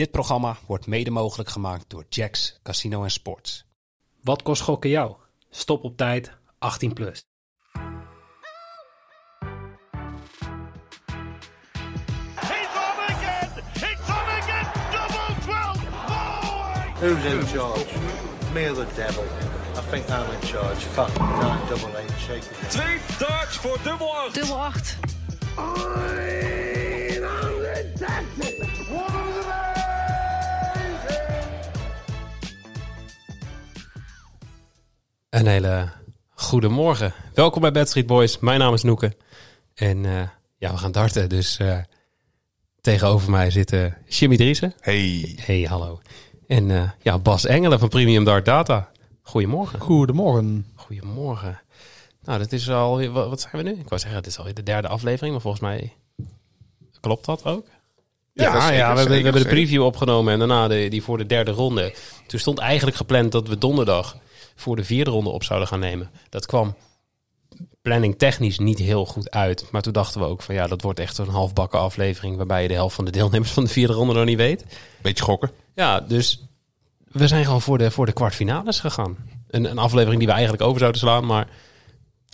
Dit programma wordt mede mogelijk gemaakt door Jacks Casino en Sports. Wat kost gokken jou? Stop op tijd, 18 plus. He's on again! It's on again! Double 12! Who's in charge? Me or the devil? I think I'm in charge. Fuck, nine double eight, shake it. Twee darts voor dubbel 8. Dubbel 8. Een hele goede morgen. Welkom bij Bad Street Boys. Mijn naam is Noeke. En eh, ja, we gaan darten. Dus eh, tegenover mij zitten Jimmy Driessen. Hey. Hey, hallo. En eh, ja, Bas Engelen van Premium Dart Data. Goedemorgen. Goedemorgen. Goedemorgen. Nou, dat is al... Wat, wat zijn we nu? Ik wou zeggen, het is alweer de derde aflevering. Maar volgens mij klopt dat ook. Ja, Ja, ja, zeker, we, hebben, we zeker, hebben de preview opgenomen en daarna de, die voor de derde ronde. Toen stond eigenlijk gepland dat we donderdag voor de vierde ronde op zouden gaan nemen. Dat kwam planning technisch niet heel goed uit. Maar toen dachten we ook van ja, dat wordt echt een halfbakken aflevering... waarbij je de helft van de deelnemers van de vierde ronde nog niet weet. Beetje gokken. Ja, dus we zijn gewoon voor de, voor de kwartfinales gegaan. Een, een aflevering die we eigenlijk over zouden slaan, maar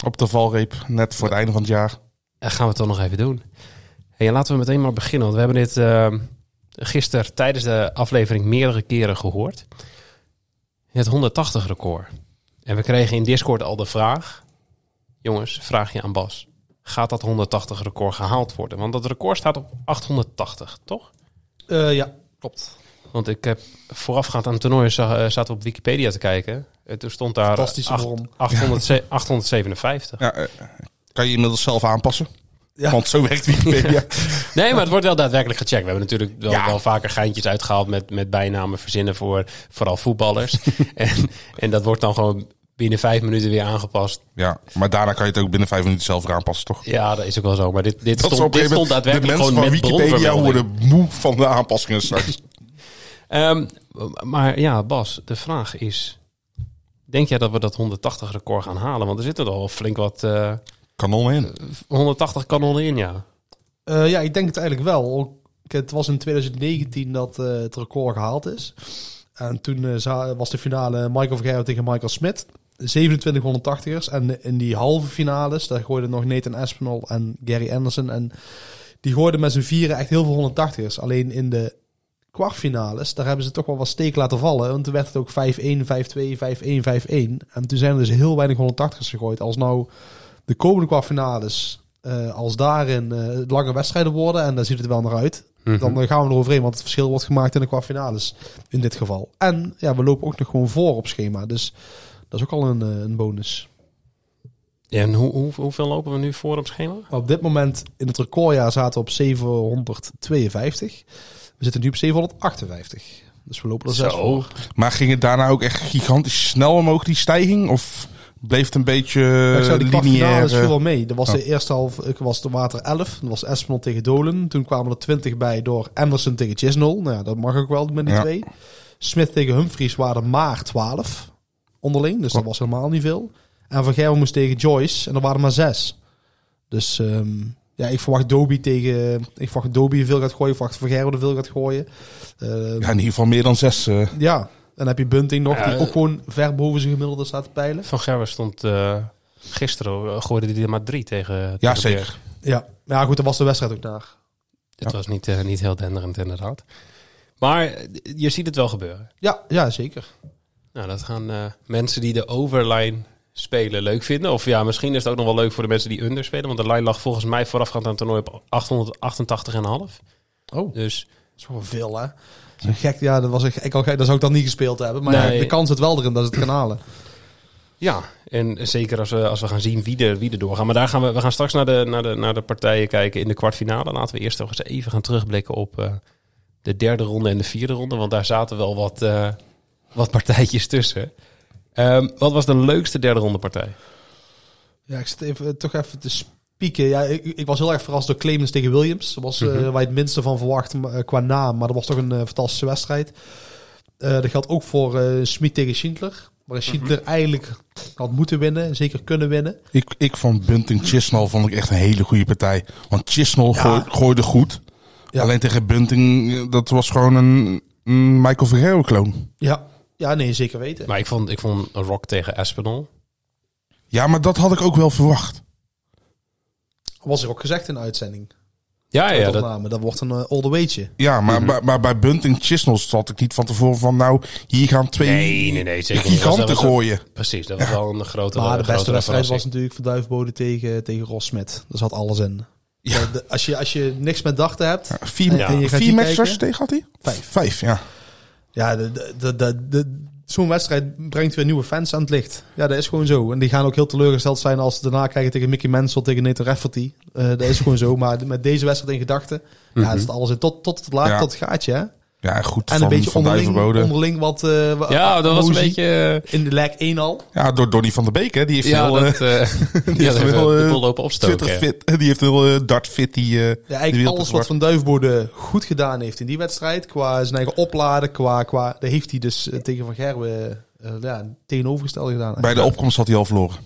Op de valreep, net voor het einde van het jaar. dat gaan we toch nog even doen. Hey, en laten we meteen maar beginnen, want we hebben dit uh, gisteren tijdens de aflevering meerdere keren gehoord. Het 180 record. En we kregen in Discord al de vraag, jongens, vraag je aan Bas. Gaat dat 180 record gehaald worden? Want dat record staat op 880, toch? Eh, ja, klopt. Want ik heb voorafgaand aan het toernooi eh, zaten we op Wikipedia te kijken. En toen stond daar Fantastische acht- bron. 800 857. Ja, eh, kan je inmiddels zelf aanpassen? Ja. Want zo werkt Wikipedia. Nee, maar het wordt wel daadwerkelijk gecheckt. We hebben natuurlijk wel, Ja. wel vaker geintjes uitgehaald met, met bijnamen verzinnen voor vooral voetballers. en, en dat wordt dan gewoon binnen vijf minuten weer aangepast. ja, maar daarna kan je het ook binnen vijf minuten zelf weer aanpassen, toch? Ja, dat is ook wel zo. Maar dit, dit Dat stond, dit stond daadwerkelijk De gewoon mensen met van Wikipedia worden moe van de aanpassingen straks. Ehm, maar ja, Bas, de vraag is... Denk jij dat we dat 180 record gaan halen? Want er zitten er al flink wat... eh, Kanon in. 180 kanonnen in, ja. Eh, ja, ik denk het eigenlijk wel. Het was in 2019 dat eh, het record gehaald is. En toen eh, was de finale Michael Vergerwe tegen Michael Smit. 2780ers. En in die halve finales, daar gooiden nog Nathan Aspinall en Gary Anderson. En die gooiden met z'n vieren echt heel veel 180ers. Alleen in de kwartfinales, daar hebben ze toch wel wat steek laten vallen. Want toen werd het ook 5-1, 5-2, 5-1, 5-1. En toen zijn er dus heel weinig 180ers gegooid. Als nou de komende kwartfinales, eh, als daarin eh, lange wedstrijden worden, en daar ziet het wel naar uit, Mhm. dan eh, gaan we eroverheen, want het verschil wordt gemaakt in de kwartfinales in dit geval. En ja, we lopen ook nog gewoon voor op schema, dus dat is ook al een, een bonus. Ja, en hoe, hoe, hoeveel lopen we nu voor op schema? Op dit moment in het recordjaar zaten we op 752. We zitten nu op 758. Dus we lopen er zes voor. Maar ging het daarna ook echt gigantisch snel omhoog, die stijging? Of bleef het een beetje Ja, ik zou die lineair? kwartfinales viel eh, wel mee. Dat was Oh. de eerste half, ik was de water 11. Dat was Espinol tegen Dolen. Toen kwamen er 20 bij door Anderson tegen Chisnell. Nou ja, dat mag ook wel met die Ja. twee. Smith tegen Humphries waren er maar 12 onderling. Dus dat was helemaal niet veel. En Van Gerwen moest tegen Joyce. En er waren maar 6. Dus ehm, ja, ik verwacht Dobie tegen... Ik verwacht Dobie veel gaat gooien. Ik verwacht Van Gerwen er veel gaat gooien. Eh, Ja, in ieder geval meer dan zes. eh. ja, dan heb je Bunting nog. Ja, die ook gewoon ver boven zijn gemiddelde staat te peilen. Van Gerwen stond eh, gisteren, eh, gooide hij er maar drie tegen. ja, tegen zeker. Ja, ja goed, dat was de wedstrijd ook naar. Het was niet, eh, niet heel denderend inderdaad. Maar je ziet het wel gebeuren. Ja, ja zeker. Nou, dat gaan eh, mensen die de overline spelen leuk vinden. Of ja, misschien is het ook nog wel leuk voor de mensen die under spelen. Want de line lag volgens mij voorafgaand aan het toernooi op 888,5. Oh, Dus dat is wel veel, hè? Zo gek, ja, dat was ik, ik al gek, dat zou ik dan niet gespeeld hebben. Maar Nee. ja, de kans zit wel erin dat ze het gaan halen. ja, en zeker als we, als we gaan zien wie er, wie er doorgaan. Maar daar gaan we, we gaan straks naar de, naar, de, naar de partijen kijken in de kwartfinale. Laten we eerst nog eens even gaan terugblikken op eh, de derde ronde en de vierde ronde. Want daar zaten wel wat, eh, wat partijtjes tussen. Ehm, wat was de leukste derde ronde partij? Ja, ik zit even, toch even te spieken. Ja, ik, ik was heel erg verrast door Clemens tegen Williams. Dat was eh, Mhm. waar je het minste van verwacht eh, qua naam. Maar dat was toch een eh, fantastische wedstrijd. Eh, dat geldt ook voor eh Smit tegen Schindler. Waar Schindler eigenlijk had moeten winnen. Zeker kunnen winnen. Ik, ik vond Bunting Chisnell vond ik echt een hele goede partij. Want Chisnell gooi- gooide goed. Ja. Alleen tegen Bunting, dat was gewoon een, een Michael Vergerwe-kloon. Ja. ja, nee, zeker weten. Maar ik vond, ik vond een Rock tegen Aspinall. Ja, maar dat had ik ook wel verwacht. Was er ook gezegd in de uitzending. Ja, ja, dat, dat, wordt een uh, older weightje. Ja, maar, maar, maar bij Bunting Chisnels had ik niet van tevoren van... nou, hier gaan twee Nee, nee, nee, zeker giganten was- gooien. precies. Dat was wel een grote Maar de grote beste wedstrijd was natuurlijk van Duivenbode tegen, tegen Ross Smit. Daar zat alles in. Ja. De- als, je, als je niks met dachten hebt, Vier, Ja. Je gaat vier matches tegen had hij? Vijf. Vijf, ja. ja, de, de, de, de, de- zo'n wedstrijd brengt weer nieuwe fans aan het licht. Ja, dat is gewoon zo. En die gaan ook heel teleurgesteld zijn als ze daarna krijgen tegen Mickey Mansell, tegen Nathan Rafferty. Eh dat is gewoon zo. Maar met deze wedstrijd in gedachten, ja, het zit alles in. Tot, tot het laat, Ja. tot het gaatje. Hè? Ja, goed En van, een beetje van onderling, Duivenbode. onderling wat... eh, Ja, dat was een beetje... In de leg 1 al. Ja, door Donny van der Beek, hè. Die heeft Ja, heel, dat, eh, eh, die heeft de eh, lopen opstoken. Twitter fit. Die heeft heel eh, dart fit die... eh, Ja, die eigenlijk alles wat Van Duivenbode goed gedaan heeft in die wedstrijd. Qua zijn eigen opladen, qua... qua dat heeft hij dus eh, tegen Van Gerwen eh, ja, tegenovergestelde gedaan. Bij de opkomst had hij al verloren.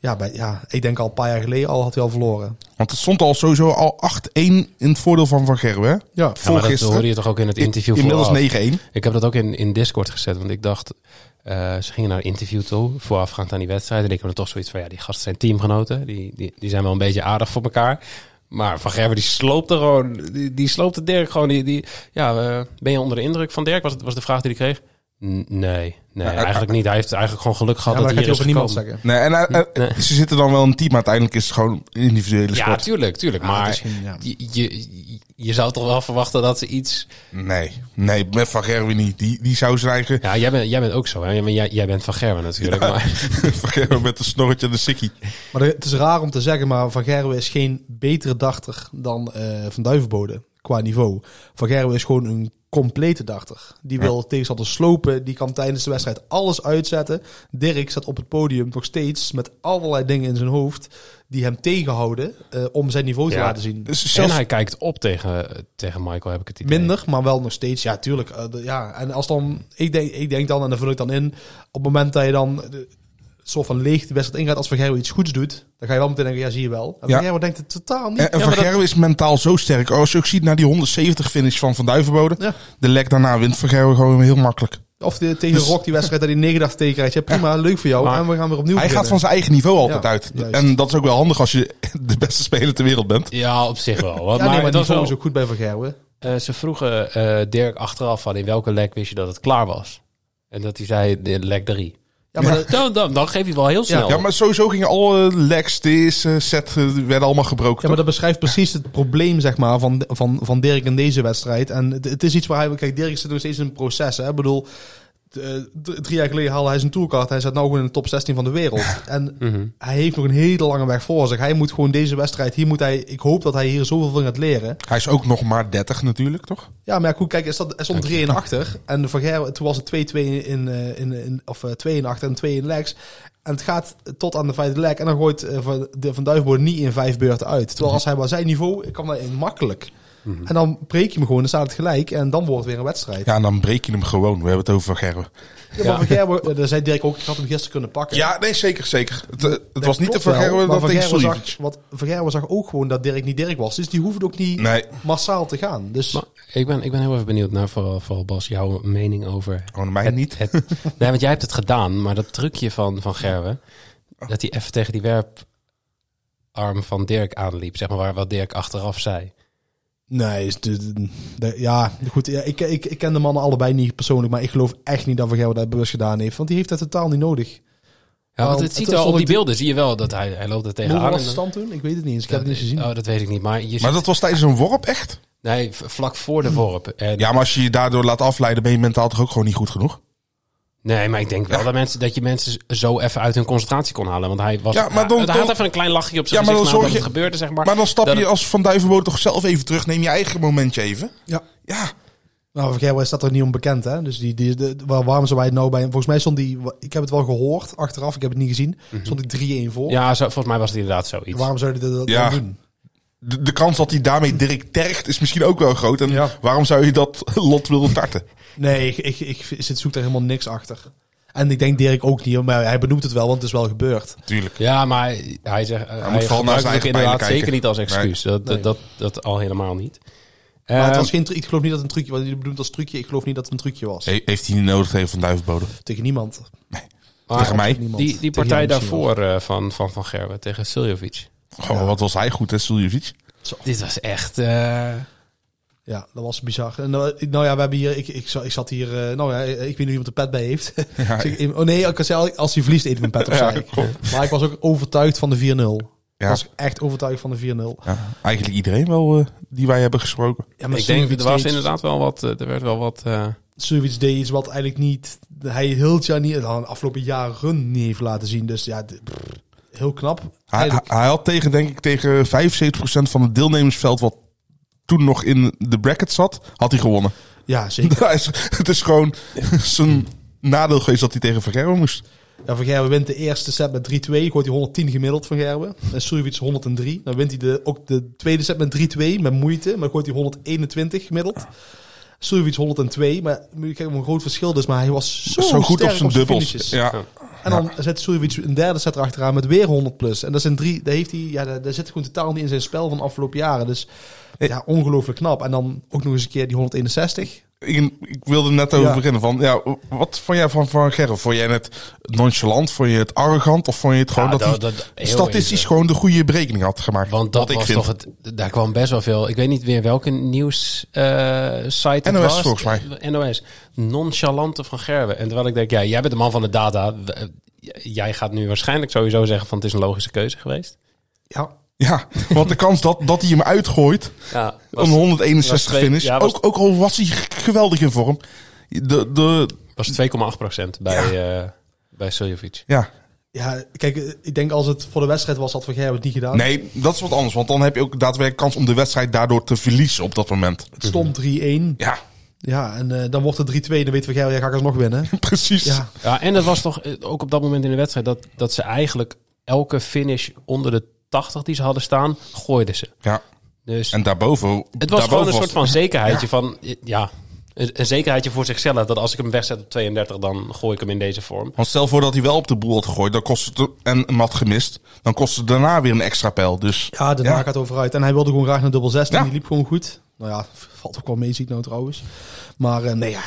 Ja, bij, ja, ik denk al een paar jaar geleden al had hij al verloren. Want het stond al sowieso al 8-1 in het voordeel van Van Gerwen? Ja, Ja, maar dat Voorgisteren. hoorde je toch ook in het interview Inmiddels vooraf? 9-1. Ik heb dat ook in, in Discord gezet, want ik dacht... eh, ze gingen naar een interview toe, voorafgaand aan die wedstrijd. En ik heb er toch zoiets van, ja, die gasten zijn teamgenoten. Die, die, die zijn wel een beetje aardig voor elkaar. Maar Van Gerwen, die sloopte gewoon... Die, die sloopte Dirk gewoon. Die, die, ja, eh, ben je onder de indruk van Dirk? Was, het, was de vraag die hij kreeg? Nee, nee, Ja, eigenlijk niet. Hij heeft eigenlijk gewoon geluk ja gehad dat hij hier is niemand zeggen. Nee, en, eh, Nee. Ze zitten dan wel een team, maar uiteindelijk is het gewoon een individuele Ja, sport. tuurlijk, tuurlijk. Ja, het maar geen- ja. je, je, je zou toch wel verwachten dat ze iets... Nee, nee, met Van Gerwen niet. Die, die zou zijn eigen... Ja, jij bent, jij bent ook zo, hè? Jij, jij bent van Gerwen natuurlijk. Ja. Maar, Van Gerwen met een snorretje en de sikkie. Maar het is raar om te zeggen, maar Van Gerwen is geen betere dachter dan eh, Van Duivenbode qua niveau. Van Gerwen is gewoon een complete dachter. Die wil tegenstander slopen, die kan tijdens de wedstrijd alles uitzetten. Dirk staat op het podium nog steeds met allerlei dingen in zijn hoofd die hem tegenhouden eh, om zijn niveau te Ja. laten zien. Dus en hij kijkt op tegen, tegen Michael, heb ik het idee. Minder, maar wel nog steeds. Ja, tuurlijk. eh, de- ja. En als dan, ik denk, ik denk dan, en dan vul ik dan in, op het moment dat je dan de, soort van leeg de wedstrijd ingaat, als Van Gerwen iets goeds doet, dan ga je wel meteen denken, ja, zie je wel. En Ja. Van Gerwen denkt het totaal niet. en, en Ja, Van maar dat- Gerwen is mentaal zo sterk. Als je ook ziet naar die 170 finish van Van Duivenbode. Ja. De lek daarna wint Van Gerwen gewoon heel makkelijk. Of de, tegen Dus- Rock die wedstrijd dat hij 89 tegen krijgt. Ja, prima, leuk voor jou. Maar- en we gaan weer opnieuw Hij gaat van zijn eigen niveau altijd Ja, uit. juist. En dat is ook wel handig als je de beste speler ter wereld bent. Ja, op zich wel. Ja, maar, nee, maar was niveau wel, is ook goed bij Van Gerwen. eh, ze vroegen eh, Dirk achteraf van in welke lek wist je dat het klaar was. En dat hij zei de lek 3. Ja, maar Dan, dan, dan geef je wel heel snel. Ja, maar sowieso gingen alle legs, deze set, eh, werden allemaal gebroken. Ja, maar dat beschrijft precies het probleem zeg maar, van, van, van Dirk in deze wedstrijd. En het, het is iets waar hij... Kijk, Dirk zit nog steeds in een proces. Hè? Ik bedoel, eh, drie jaar geleden haalde hij zijn tourcard. Hij zit nou gewoon in de top 16 van de wereld. En Mhm. hij heeft nog een hele lange weg voor zich. Hij moet gewoon deze wedstrijd... Hier moet hij, ik hoop dat hij hier zoveel van gaat leren. Hij is ook nog maar 30 natuurlijk, toch? Ja, maar ja, goed, kijk, er stond, er stond 3 in achter. En Van Gerwen, toen was het 2-2 in, eh, in, in, of eh, 2 in achter en 2 in legs. En het gaat tot aan de vijfde leg. En dan gooit eh, Van, de, van Duivenbode niet in vijf beurten uit. Terwijl als hij maar zijn niveau, ik kan dat makkelijk. En dan breek je hem gewoon, dan staat het gelijk. En dan wordt het weer een wedstrijd. Ja, Ja, en dan breek je hem gewoon. We hebben het over Van Gerwen. maar Van Gerwen, eh, daar zei Dirk ook, ik had hem gisteren kunnen pakken. Ja, nee, zeker, zeker. Het, eh, het Dat was niet de Van Gerwen dat Van tegen Suljevic. wat, Van Gerwen zag ook gewoon dat Dirk niet Dirk was. Dus die hoefde ook niet Nee, massaal te gaan. Dus Maar ik ben, ik ben heel even benieuwd naar vooral, vooral Bas, jouw mening over... gewoon mij het, niet. Het, nee, want jij hebt het gedaan, maar dat trucje van, van Gerwen... dat hij even tegen die werparm van Dirk aanliep, zeg maar, waar wat Dirk achteraf zei. Nee, is de, de- de- ja, goed. Ja, ik, ik, ik ken de mannen allebei niet persoonlijk, maar ik geloof echt niet dat Van Gerwen dat bewust gedaan heeft. Want die heeft dat totaal niet nodig. Ja, want het ziet wel op die beelden, zie je wel dat hij, hij loopt er tegenaan. was en de stand toen? Ik weet het niet eens. Ik heb het niet gezien. Oh, dat weet ik niet, maar je Maar ziet- dat was tijdens een worp echt? Nee, vlak voor de worp. En, Ja, maar als je je daardoor laat afleiden, ben je mentaal toch ook gewoon niet goed genoeg? Nee, maar ik denk wel dat, mensen, dat je mensen zo even uit hun concentratie kon halen. Want hij was. Ja, maar dan- hij, hij had dan- even een klein lachje op zijn Ja, maar dan gezicht het je- gebeurde, zeg maar. Maar dan stap Dat je het- als Van Duivenboot toch zelf even terug. Neem je eigen momentje even. Ja. Ja, Nou, Van Gerwen staat er niet onbekend, hè? Dus die, die, de, waar- waarom zou hij het nou bij... Volgens mij stond die... Ik heb het wel gehoord achteraf, ik heb het niet gezien. Stond hij 3-1 voor. Mhm. Ja, zo, volgens mij was het inderdaad zoiets. Waarom zou hij dat Ja. dan doen? De, de kans dat hij daarmee Dirk tergt is misschien ook wel groot. En Ja. waarom zou je dat lot willen tarten? Nee, ik, ik, ik zit zoek daar helemaal niks achter. En ik denk Dirk ook niet, maar hij benoemt het wel, want het is wel gebeurd. Tuurlijk. Ja, maar hij, hij zegt. Hij, moet vooral naar zijn het inderdaad zeker niet als excuus. Dat, Nee. dat, dat, dat al helemaal niet. Maar het Eh, was geen, ik geloof niet dat het een trucje was. Je bedoelt als trucje. Ik geloof niet dat het een trucje was. He- heeft hij niet nodig tegen Van Duivenbode? Tegen niemand. maar tegen mij? Niemand. Die, die partij daarvoor eh, van, van Van Gerwen tegen Suljovic. Oh, wat was hij goed, hè, Suljevic? Dit was echt... eh, Ja, dat was bizar. En, nou, ik- nou ja, we hebben hier, ik, ik, ik zat hier, eh, nou ja, ik weet niet of iemand de pet bij heeft. Ja, Dus ik- oh nee, ik zei, als hij verliest, eet ik mijn pet Ja, opzij. klopt. maar ik was ook overtuigd van de 4-0. Ik Ja. was echt overtuigd van de 4-0. ja, eigenlijk iedereen wel eh, die wij hebben gesproken. Ja, maar ik denk, Suljovic er was deed- inderdaad wel wat... eh, er werd wel wat... eh, Suljovic deed iets wat eigenlijk niet, hij heel het jaar niet, de afgelopen jaren niet heeft laten zien. Dus ja, heel knap. Hij, hij had tegen, denk ik, tegen 75% van het deelnemersveld wat toen nog in de bracket zat, had hij gewonnen. ja, zeker. Hij is- het is gewoon zijn nadeel geweest dat hij tegen Vergerwe moest. Ja, Van Gerwen wint de eerste set met 3-2. Gooit hij 110 gemiddeld van Gerwen. En Suljovic 103. Dan wint hij de, ook de tweede set met 3-2 met moeite. Maar gooit hij 121 gemiddeld. Suljovic 102. Maar moet je kijken hoe een groot verschil dus. Maar hij was zo, Zo goed op zijn dubbels. Ja. En dan zet Suljovic een derde set erachteraan met weer 100 plus. En dat zijn drie. Daar, heeft hij, ja, daar, daar zit gewoon totaal niet in zijn spel van de afgelopen jaren. Dus ja, ongelooflijk knap. En dan ook nog eens een keer die 161. Ik, ik wilde net over Ja. beginnen van, ja, wat vond jij van Van Gerwe? Vond jij het nonchalant? Vond je het arrogant? Of vond je het gewoon ja, dat, hij dat- heel statistisch even. gewoon de goede berekening had gemaakt? Want dat was vind. toch het... Daar kwam best wel veel... Ik weet niet meer welke nieuws eh, site het NOS was. volgens mij. NOS. Nonchalante van Gerwen. En terwijl ik denk, ja, jij bent de man van de data. Eh, Jij gaat nu waarschijnlijk sowieso zeggen van het is een logische keuze geweest. Ja, Ja, want de kans dat, dat hij hem uitgooit, Ja, een 161 was twee- finish, ja, was- ook, ook al was hij geweldig in vorm. De, de, was 2,8% bij, eh bij Suljovic. ja, ja, kijk, ik denk als het voor de wedstrijd was, had Van Gerwen het niet gedaan. nee, dat is wat anders. Want dan heb je ook daadwerkelijk kans om de wedstrijd daardoor te verliezen op dat moment. Het stond 3-1. Ja, Ja, en eh, dan wordt het 3-2. Dan weet Van Gerwen, ja, ga ik alsnog winnen. precies. Ja, Ja, en het was toch eh, ook op dat moment in de wedstrijd dat, dat ze eigenlijk elke finish onder de 80 die ze hadden staan, gooiden ze. Ja. Dus En daarboven... het was daarboven gewoon een soort van zekerheidje van, eh, ja, een, een zekerheidje voor zichzelf. Dat als ik hem wegzet op 32, dan gooi ik hem in deze vorm. Want stel voor dat hij wel op de boel had gegooid dan kost het, en hem had gemist, dan kost het daarna weer een extra pijl. Dus ja de naak gaat overuit. En hij wilde gewoon graag naar dubbel 16. Ja. Die liep gewoon goed. Nou ja, valt ook wel mee, zie ik nou trouwens. Maar eh, nee, ja,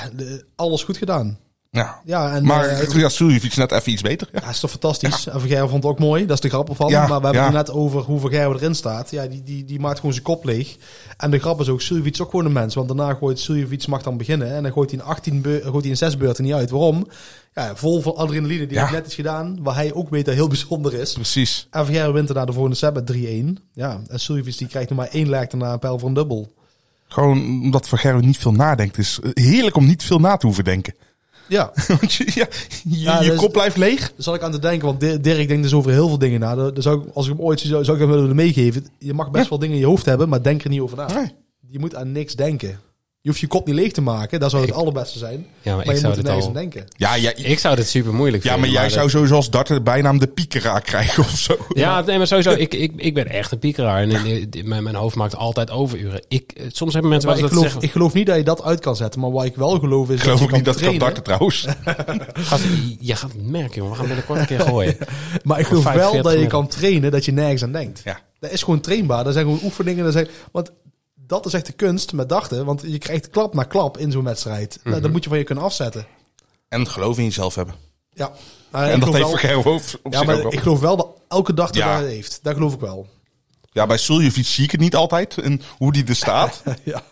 alles goed gedaan. Ja. Ja, en Maar eh, ja, Suljevic net even iets beter. Ja. Ja, is toch fantastisch. En Van Gerwen vond het ook mooi. Dat is de grap ervan. Ja, maar we hebben ja. het net over hoe Gerwen erin staat. Ja, die, die, die maakt gewoon zijn kop leeg. En de grap is ook, Suljevic is ook gewoon een mens. Want daarna gooit Suljevic mag dan beginnen. En dan gooit hij in 18 beu- gooit hij in 6 beurten niet uit. Waarom? Ja, vol van adrenaline. Die Ja. heeft net iets gedaan. Waar hij ook weet dat heel bijzonder is. Precies. En Van Gerwen wint daarna de volgende set met 3-1. Ja, en Suljevic die krijgt nog maar één lijk daarna een pijl voor een dubbel. Gewoon omdat Gerwen niet veel nadenkt. Het is heerlijk om niet veel na te hoeven denken. Ja, Want je, ja, je, Ja, je dus- kop blijft leeg. daar zal ik aan te denken. Want Dirk denkt dus over heel veel dingen na. Daar daar zou ik, als ik hem ooit zou, zou ik hem willen meegeven. Je mag best wel dingen in je hoofd hebben, maar denk er niet over na. Nee. Je moet aan niks denken. Je hoeft je kop niet leeg te maken. Dat zou het allerbeste zijn. Ja, maar, Maar ik je zou moet er nergens al... aan denken. Ja, ja, Ik zou dit super moeilijk ja, vinden. maar jij dat- zou sowieso als darter de bijnaam de piekeraar krijgen of zo. Ja, nee, maar sowieso, ik, ik, ik ben echt een piekeraar. En in- in- mijn, mijn hoofd maakt altijd overuren. Ik, eh, soms hebben mensen wel ik dat geloof, ze ik geloof niet dat je dat uit kan zetten. Maar wat ik wel geloof is Ik geloof ook niet dat ik kan trainen. darten trouwens. zeggen, gast, je gaat het merken, jongen. We gaan binnenkort een keer gooien. Maar ik geloof wel 45 dat je kan trainen dat je nergens aan denkt. Ja. Dat is gewoon trainbaar. Dat zijn gewoon oefeningen. Dat zijn, want dat is echt de kunst met dachten. Want je krijgt klap na klap in zo'n wedstrijd. Nou, Mhm. dat moet je van je kunnen afzetten. En geloof in jezelf hebben. Ja. Maar En dat heeft Gerwen op, op Ja, zich maar ook wel. ik geloof wel dat elke dag Ja. heeft. Dat geloof ik wel. Ja, bij Suljevic zie ik het niet altijd. En hoe die er staat. ja.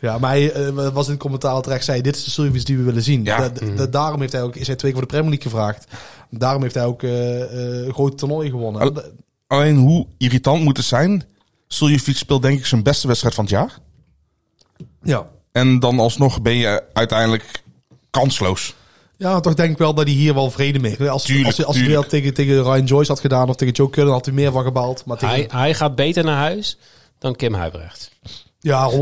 ja, maar hij eh, was in het commentaar terecht zei, dit is de Suljevic die we willen zien. Ja. Da- da- daarom heeft hij ook, is hij twee keer voor de Premier League gevraagd. Daarom heeft hij ook eh, eh, een groot toernooi gewonnen. Al- Alleen hoe irritant moet het zijn. Suljevic speelt denk ik zijn beste wedstrijd van het jaar. Ja. En dan alsnog ben je uiteindelijk kansloos. Ja, toch denk ik wel dat hij hier wel vrede mee heeft. Als, Tuurlijk, als, hij- als hij tegen, tegen Ryan Joyce had gedaan of tegen Joe Cullen had hij meer van gebaald. Maar tegen, Hij, hij gaat beter naar huis dan Kim Huibrecht. Ja, 100%.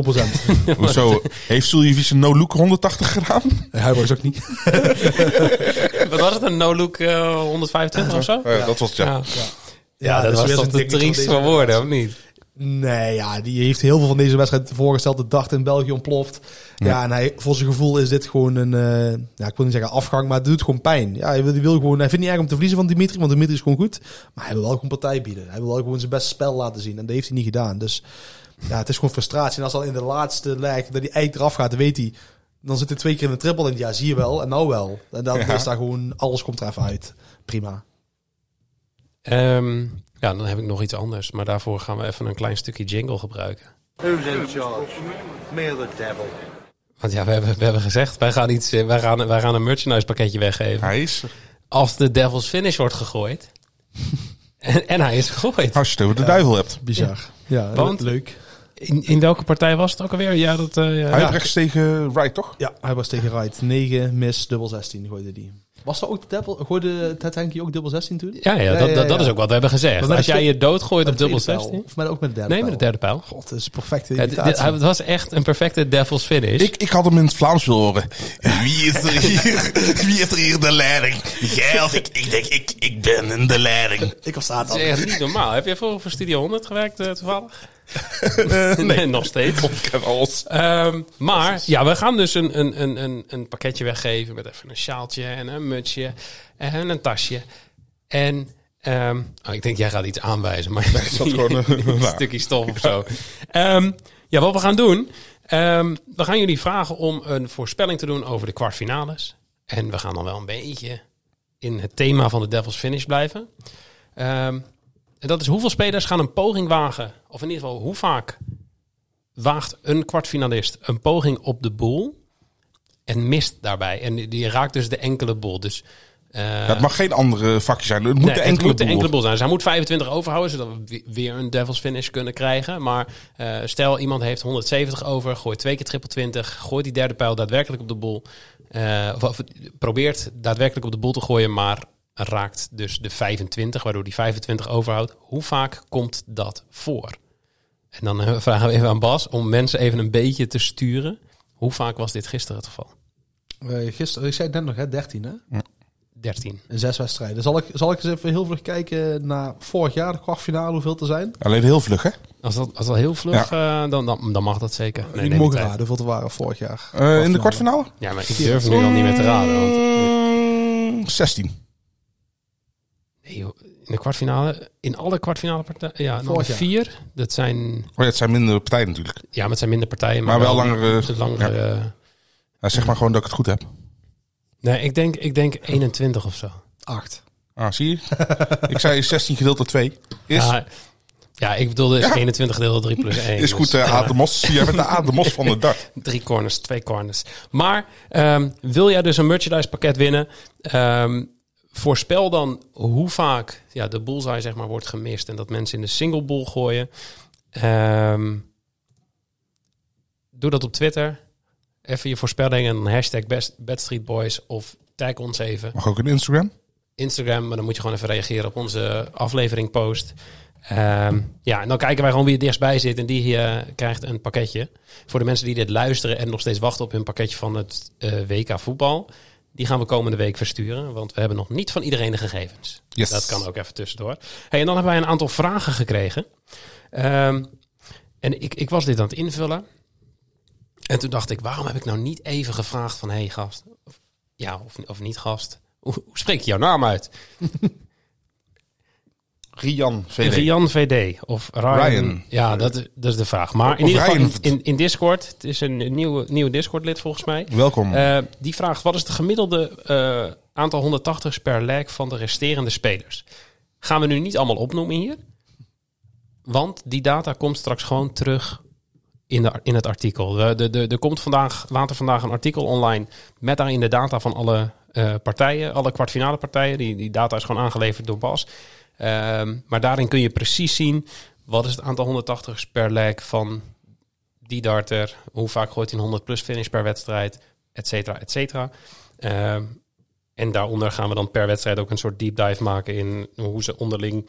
Hoezo? Heeft Suljevic een no-look 180 gedaan? Nee, hij was ook niet. Wat was het, een no-look eh, 125 of zo? Eh, dat was het, ja. Ja, ja, dat is was weer toch zo'n te dingetje triest deze van woorden, of niet? Nee, ja, die heeft heel veel van deze wedstrijd voorgesteld. De dag in België ontploft. Ja, en hij, voor zijn gevoel is dit gewoon een, eh, ja, ik wil niet zeggen afgang, maar het doet gewoon pijn. Ja, hij wil, hij wil gewoon, hij vindt niet erg om te verliezen van Dimitri, want Dimitri is gewoon goed. Maar hij wil wel gewoon partij bieden. Hij wil wel gewoon zijn beste spel laten zien. En dat heeft hij niet gedaan. Dus Ja, het is gewoon frustratie. En als dan in de laatste leg dat die eigenlijk eraf gaat, dan weet hij. Dan zit hij twee keer in de triple en ja, zie je wel. En nou wel. En dan Ja. is daar gewoon, alles komt er even uit. Prima. Ehm, ja, dan heb ik nog iets anders. Maar daarvoor gaan we even een klein stukje jingle gebruiken. Who's in charge? Me or the devil? Want ja, we hebben, we hebben gezegd, wij gaan, iets, eh, wij, gaan, wij gaan een merchandise pakketje weggeven. Hij is er. Als de Devil's Finish wordt gegooid. en, en hij is gegooid. Als je het over de duivel hebt. Bizar. Ja, Want- leuk. In, in welke partij was het ook alweer? Ja, dat, eh, ja. Hij rechts tegen Wright, toch? Ja, hij was tegen Wright. 9, mis, dubbel 16 gooide die. Was er ook de devil? Gooide Ted Henke ook dubbel 16 toen? ja, ja, dat, dat, dat is ook wat we hebben gezegd. Maar Als jij je doodgooit op dubbel tweede pijl. 16. Of met, ook met de derde Nee, met de derde pijl. God, dat is een perfecte dit- het was echt een perfecte Devil's Finish. Ik, ik had hem in het Vlaams willen horen. Wie is er hier? Wie is er hier de leiding? Jij of ik? Ik denk, ik, ik ben in de leiding. Ik was Dat zaterdag. is echt niet normaal. Heb jij vroeger voor Studio 100 gewerkt eh, toevallig? Eh, nee. nog steeds. Ehm, maar ja, we gaan dus een, een, een, een, een pakketje weggeven met even een sjaaltje en een mutsje en een tasje. En ehm, oh, ik denk jij gaat iets aanwijzen, maar ik zat gewoon, eh, een stukje stof of zo. Ehm, ja, wat we gaan doen, we gaan jullie vragen om een voorspelling te doen over de kwartfinales. En we gaan dan wel een beetje in het thema van de Devil's Finish blijven. Ehm, en dat is hoeveel spelers gaan een poging wagen, of in ieder geval hoe vaak waagt een kwartfinalist een poging op de boel en mist daarbij. En die, raakt dus de enkele boel. Dus, eh, Ja, het mag geen andere vakje zijn. Het moet nee, de het enkele moet de enkele boel zijn. Dus hij moet 25 overhouden, zodat we we- weer een Devil's Finish kunnen krijgen. Maar eh, stel, iemand heeft 170 over, gooit twee keer triple 20, gooit die derde pijl daadwerkelijk op de boel. eh, of, of probeert daadwerkelijk op de boel te gooien, maar raakt dus de 25, waardoor die 25 overhoudt. Hoe vaak komt dat voor? En dan eh, vragen we even aan Bas om mensen even een beetje te sturen. Hoe vaak was dit gisteren het geval? Eh, gisteren, ik zei het net nog, hè, 13 hè? 13. In zes wedstrijden. Zal ik, zal ik eens even heel vlug kijken naar vorig jaar, de kwartfinale, hoeveel te zijn? Alleen heel vlug, hè? Als dat, als dat heel vlug, eh, dan, dan, dan mag dat zeker. Nee, je mogen raden hoeveel er waren vorig jaar. Eh, in de kwartfinale? Ja, maar ik durf nu al niet meer te raden. Want, Mm, 16. In de kwartfinale, in alle kwartfinale partijen, ja, Vorig jaar. vier. Dat zijn, Oh ja, het zijn minder partijen natuurlijk. ja, maar het zijn minder partijen. Maar, Maar wel langere- langere Ja, zeg maar gewoon dat ik het goed heb. Nee, ik denk, ik denk 21 of zo. 8. Ah, zie je? ik zei 16 gedeeld door 2. Is, Ja, ja, ik bedoelde dus 21 gedeeld door 3 plus 1. is goed, dus, uh, ja. Aad de Mos. Jij bent de Aad de Mos van de dart. Drie corners, twee corners. Maar ehm, wil jij dus een merchandise pakket winnen? ehm, voorspel dan hoe vaak ja, de bullseye zeg maar, wordt gemist. En dat mensen in de single bull gooien. Ehm, doe dat op Twitter. Even je voorspellingen. En hashtag best, Badstreetboys. Of tag ons even. Mag ook een Instagram? Instagram. Maar dan moet je gewoon even reageren op onze aflevering post. Ehm, ja, en dan kijken wij gewoon wie het dichtstbij zit. En die eh, krijgt een pakketje. Voor de mensen die dit luisteren en nog steeds wachten op hun pakketje van het eh, WK voetbal. Die gaan we komende week versturen. Want we hebben nog niet van iedereen de gegevens. Yes. Dat kan ook even tussendoor. Hey, en dan hebben wij een aantal vragen gekregen. Ehm, en ik, ik was dit aan het invullen. En toen dacht ik, waarom heb ik nou niet even gevraagd van... hey gast, of, ja of, of niet gast, hoe, hoe spreek je jouw naam uit? Rian VD. Rian VD of Ryan. Ryan. Ja, dat, is- dat is de vraag. Maar in Of ieder geval in, in Discord, het is een nieuwe, nieuwe Discord-lid volgens mij. Welkom. Eh, die vraagt, wat is het gemiddelde eh, aantal 180's per leg van de resterende spelers? Gaan we nu niet allemaal opnoemen hier. Want die data komt straks gewoon terug in, de, in het artikel. De, de, de, er komt vandaag, later vandaag een artikel online met daarin de data van alle eh, partijen, alle kwartfinale partijen. Die, die data is gewoon aangeleverd door Bas. Ehm, maar daarin kun je precies zien wat is het aantal 180's per leg van die darter. Hoe vaak gooit hij een 100 plus finish per wedstrijd, et cetera, et cetera. Ehm, en daaronder gaan we dan per wedstrijd ook een soort deep dive maken in hoe ze onderling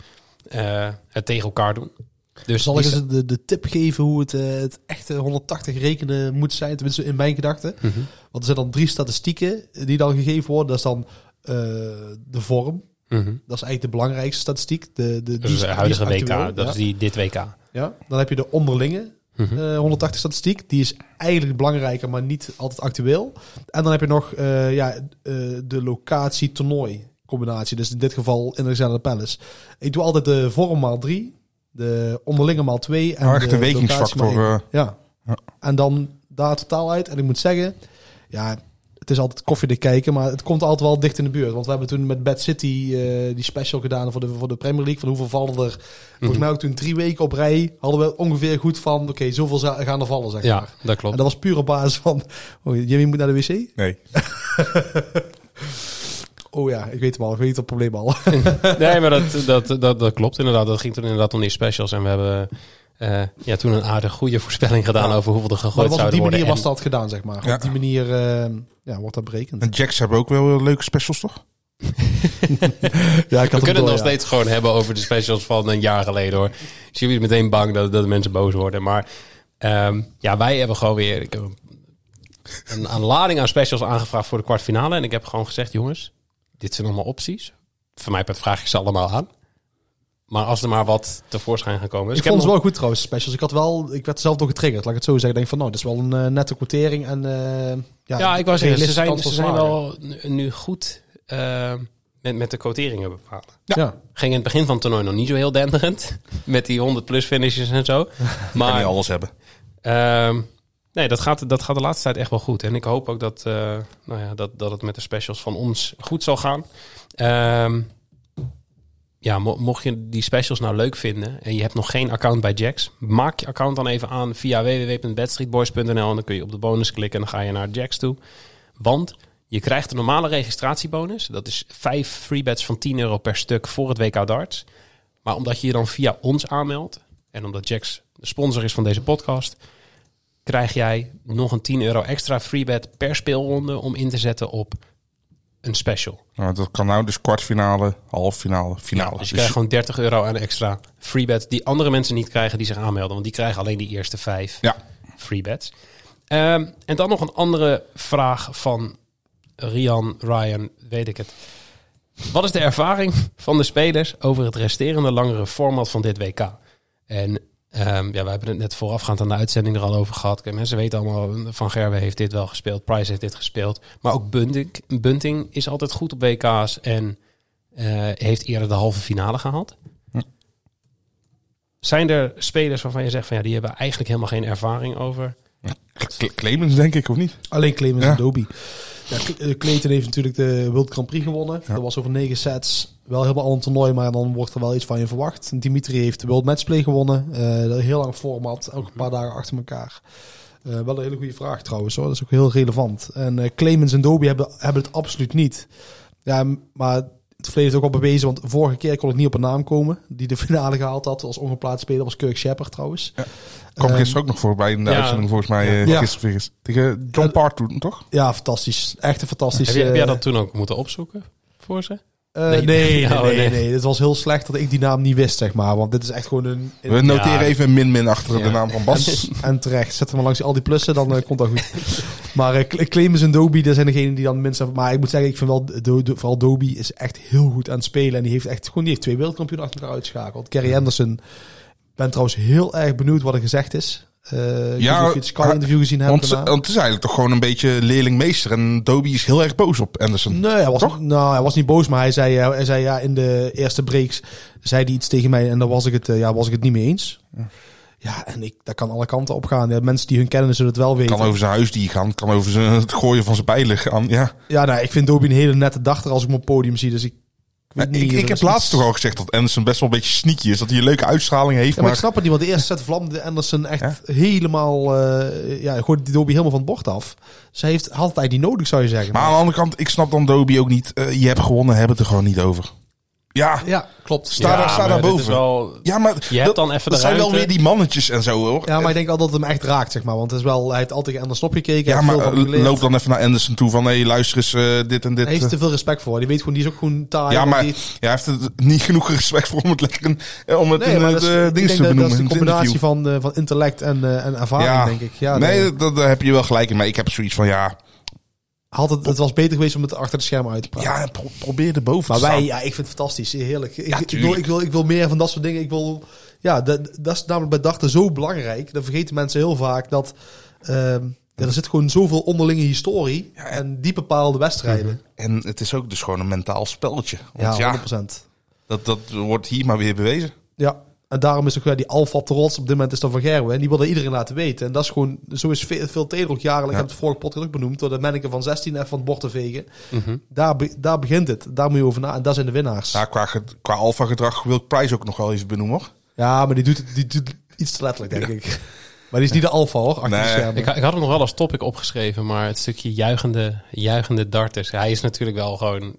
eh, het tegen elkaar doen. Dus Zal ik eens de, de tip geven hoe het, eh, het echte 180 rekenen moet zijn? Tenminste, in mijn gedachten. Mhm. Want er zijn dan drie statistieken die dan gegeven worden. Dat is dan eh, de vorm. Mhm. Dat is eigenlijk de belangrijkste statistiek. De, de, die Dus is- de die huidige WK, actueel, dat ja. is die, dit WK. Ja, dan heb je de onderlinge Mhm. eh, 180 statistiek. Die is eigenlijk belangrijker, maar niet altijd actueel. En dan heb je nog eh, ja, eh, de locatie-toernooi combinatie. Dus in dit geval Alexander Palace. Ik doe altijd de vorm maal 3. De onderlinge maal 2. En de de eh. ja. Ja. En dan daar totaal uit. En ik moet zeggen, ja, het is altijd koffiedik kijken, maar het komt altijd wel dicht in de buurt. Want we hebben toen met Bad City eh, die special gedaan voor de, voor de Premier League. Van hoeveel vallen er? Volgens mij ook toen drie weken op rij hadden we ongeveer goed van, oké, zoveel za- gaan er vallen, zeg Ja, maar. dat klopt. En dat was puur op basis van, oh, Jimmy moet naar de wc? Nee. Oh ja, ik weet hem al, ik weet het probleem al. Nee, maar dat, dat, dat, dat klopt inderdaad. Dat ging toen inderdaad om die specials. En we hebben eh, ja, toen een aardig goede voorspelling gedaan Ja. over hoeveel er gegooid dat was op die zouden worden. manier was dat gedaan, zeg maar. Ja. Op die manier eh, ja, wordt dat berekend. En Jacks hebben ook wel leuke specials, toch? Ja, ik we kunnen het nog ja. steeds gewoon hebben over de specials van een jaar geleden hoor. Dus jullie zijn meteen bang dat, dat de mensen boos worden. Maar ehm, ja, wij hebben gewoon weer ik heb een, een lading aan specials aangevraagd voor de kwartfinale. En ik heb gewoon gezegd, jongens, dit zijn allemaal opties. Voor mij vraag ik ze allemaal aan. Maar als er maar wat tevoorschijn gaan komen. Dus ik heb vond het nog- wel goed trouwens, specials. Ik, had wel, ik werd zelf door getriggerd, laat ik het zo zeggen. Ik denk van, nou, dat is wel een eh, nette quotering. En, eh, ja, Ja, ik wou zeggen, ze zijn, ze zijn wel nu- goed eh, met, met de quoteringen bepalen. Ja. Ging in het begin van het toernooi nog niet zo heel denderend. Met die 100 plus finishes en zo. Kan niet Maar alles hebben. ehm, nee, dat gaat, dat gaat de laatste tijd echt wel goed. En ik hoop ook dat, eh, nou ja, dat, dat het met de specials van ons goed zal gaan. Ehm, ja, mo- mocht je die specials nou leuk vinden en je hebt nog geen account bij Jax, maak je account dan even aan via www.bedstreetboys.nl en dan kun je op de bonus klikken en dan ga je naar Jax toe. Want je krijgt een normale registratiebonus. Dat is vijf free bets van 10 euro per stuk voor het WK darts. Maar omdat je je dan via ons aanmeldt en omdat Jax de sponsor is van deze podcast, krijg jij nog een 10 euro extra free bet per speelronde om in te zetten op een special. Nou, dat kan nou dus kwartfinale, halffinale, finale. Dus je krijgt gewoon 30 euro aan extra free bet die andere mensen niet krijgen die zich aanmelden. Want die krijgen alleen die eerste vijf Ja, free bets. Ehm, en dan nog een andere vraag van Rian, Ryan, weet ik het. Wat is de ervaring van de spelers over het resterende langere format van dit WK? En ehm, ja, we hebben het net voorafgaand aan de uitzending er al over gehad. Kijk, Mensen weten allemaal, Van Gerwen heeft dit wel gespeeld, Price heeft dit gespeeld. Maar ook Bunting, Bunting is altijd goed op WK's en eh, heeft eerder de halve finale gehaald. Zijn er spelers waarvan je zegt van ja, die hebben eigenlijk helemaal geen ervaring over? Cle- Clemens denk ik, of niet? Alleen Clemens Ja. en Dobie. Ja, eh, Clayton heeft natuurlijk de World Grand Prix gewonnen. Ja. Dat was over negen sets. Wel helemaal al een toernooi, maar dan wordt er wel iets van je verwacht. Dimitri heeft de World Matchplay gewonnen. Eh, dat een heel lang format, ook een paar dagen achter elkaar. Eh, wel een hele goede vraag trouwens hoor. Dat is ook heel relevant. En eh, Clemens en Dobie hebben, hebben het absoluut niet. Ja, maar het verleden heeft ook al bewezen, want vorige keer kon ik niet op een naam komen. Die de finale gehaald had als ongeplaatst speler was Kirk Shepard trouwens. Kwam Ehm, gisteren ook nog voorbij in de ja. uitzending volgens mij. eh, Ja. Gisteren eens. Tegen John Part toen, toch? Ja, fantastisch. Echt een fantastisch. Heb, je, heb jij dat toen ook moeten opzoeken voor ze? Eh, Nee. nee, nee, nee, nee, nee. nee. Het was heel slecht dat ik die naam niet wist, zeg maar. Want dit is echt gewoon een... een- We noteren Ja. even een min-min achter Ja. de naam van Bas. en terecht. Zet hem maar langs al die plussen, dan eh, komt dat goed. maar Cle- Clemens en Dobie, dat zijn degenen die dan minstens... Maar ik moet zeggen, ik vind wel... Do, Do- vooral Dobie is echt heel goed aan het spelen. En die heeft echt gewoon... Die heeft twee wereldkampioenen achter elkaar uitgeschakeld. Kerry Anderson... Ik ben trouwens heel erg benieuwd wat er gezegd is. Eh ik Ja, of je het Sky-interview gezien hebt Want, daarna. want het is eigenlijk toch gewoon een beetje leerlingmeester. En Dobie is heel erg boos op Anderson. Nee, hij was, Toch? nou, hij was niet boos, maar hij zei, eh, hij zei ja, in de eerste breaks zei hij iets tegen mij en daar was ik het, eh, ja, was ik het niet mee eens. Ja, en ik, dat kan alle kanten op gaan. Ja, mensen die hun kennen zullen het wel weten. Kan over zijn huisdier gaan. Kan over zijn, het gooien van zijn bijlen gaan. Ja. Ja, nou, ik vind Dobie een hele nette dachter als ik hem op het podium zie. Dus ik, ik niet. ik, ik heb laatst toch al gezegd dat Anderson best wel een beetje sneaky is. Dat hij een leuke uitstraling heeft. Ja, maar maar ik snap het niet, want de eerste set vlamde Anderson echt Ja. helemaal... eh ja, die Dobie helemaal van het bord af. Ze heeft, had het eigenlijk niet nodig, zou je zeggen. Maar aan de andere kant, ik snap dan Dobie ook niet. Eh, je hebt gewonnen, hebben het er gewoon niet over. Ja, ja, klopt. sta daar, sta maar daar boven. is wel- ja, maar Je hebt dan even dat de zijn wel weer die mannetjes en zo hoor. Ja, maar ik denk al dat het hem echt raakt, zeg maar. Want het is wel, hij heeft altijd aan de snop gekeken. Ja, maar eh, loop dan even naar Anderson toe van... hé, hey, luister eens, eh, dit en dit. Hij heeft eh. te veel respect voor. Die weet gewoon, die is ook gewoon taai. ja, maar die- ja, hij heeft er niet genoeg respect voor om het lekker eh, om het Nee, in eh, is, de dingen te dat, dat benoemen. is een combinatie van, eh, van intellect en, eh, en ervaring, Ja. denk ik. Ja, nee, dat, daar heb je wel gelijk in. Maar ik heb zoiets van, ja, had het, het was beter geweest om het achter de schermen uit te praten. ja pro- probeer er boven maar te wij, staan. ja, ik vind het fantastisch. Heerlijk. Ik, Ja, ik, wil, tuurlijk. ik, wil, ik wil meer van dat soort dingen. Ik wil, ja, dat, dat is namelijk bij dachten zo belangrijk. Dan vergeten mensen heel vaak dat... ehm, ja, er zit gewoon zoveel onderlinge historie. en die bepaalde wedstrijden. En het is ook dus gewoon een mentaal spelletje. Want Ja, ja, 100%. dat, dat wordt hier maar weer bewezen. Ja. En daarom is ook ja, die Alfa op de rots op dit moment is dan Van Gerwen. En die wil dat iedereen laten weten. En dat is gewoon, zo is veel, veel ook ik heb het vorige podcast ook benoemd, door de manneke van 16 even van het bord te vegen. Mhm. Daar, be- daar begint het. Daar moet je over na. En dat zijn de winnaars. Nou, qua, qua alfa gedrag wil ik Price ook nog wel even benoemen hoor. Ja, maar die doet het die doet iets te letterlijk, denk ik. Maar die is niet de Alfa hoor, achter Nee. de schermen. Ik, ik had hem nog wel als topic opgeschreven, maar het stukje juichende, juichende darters. Hij is natuurlijk wel gewoon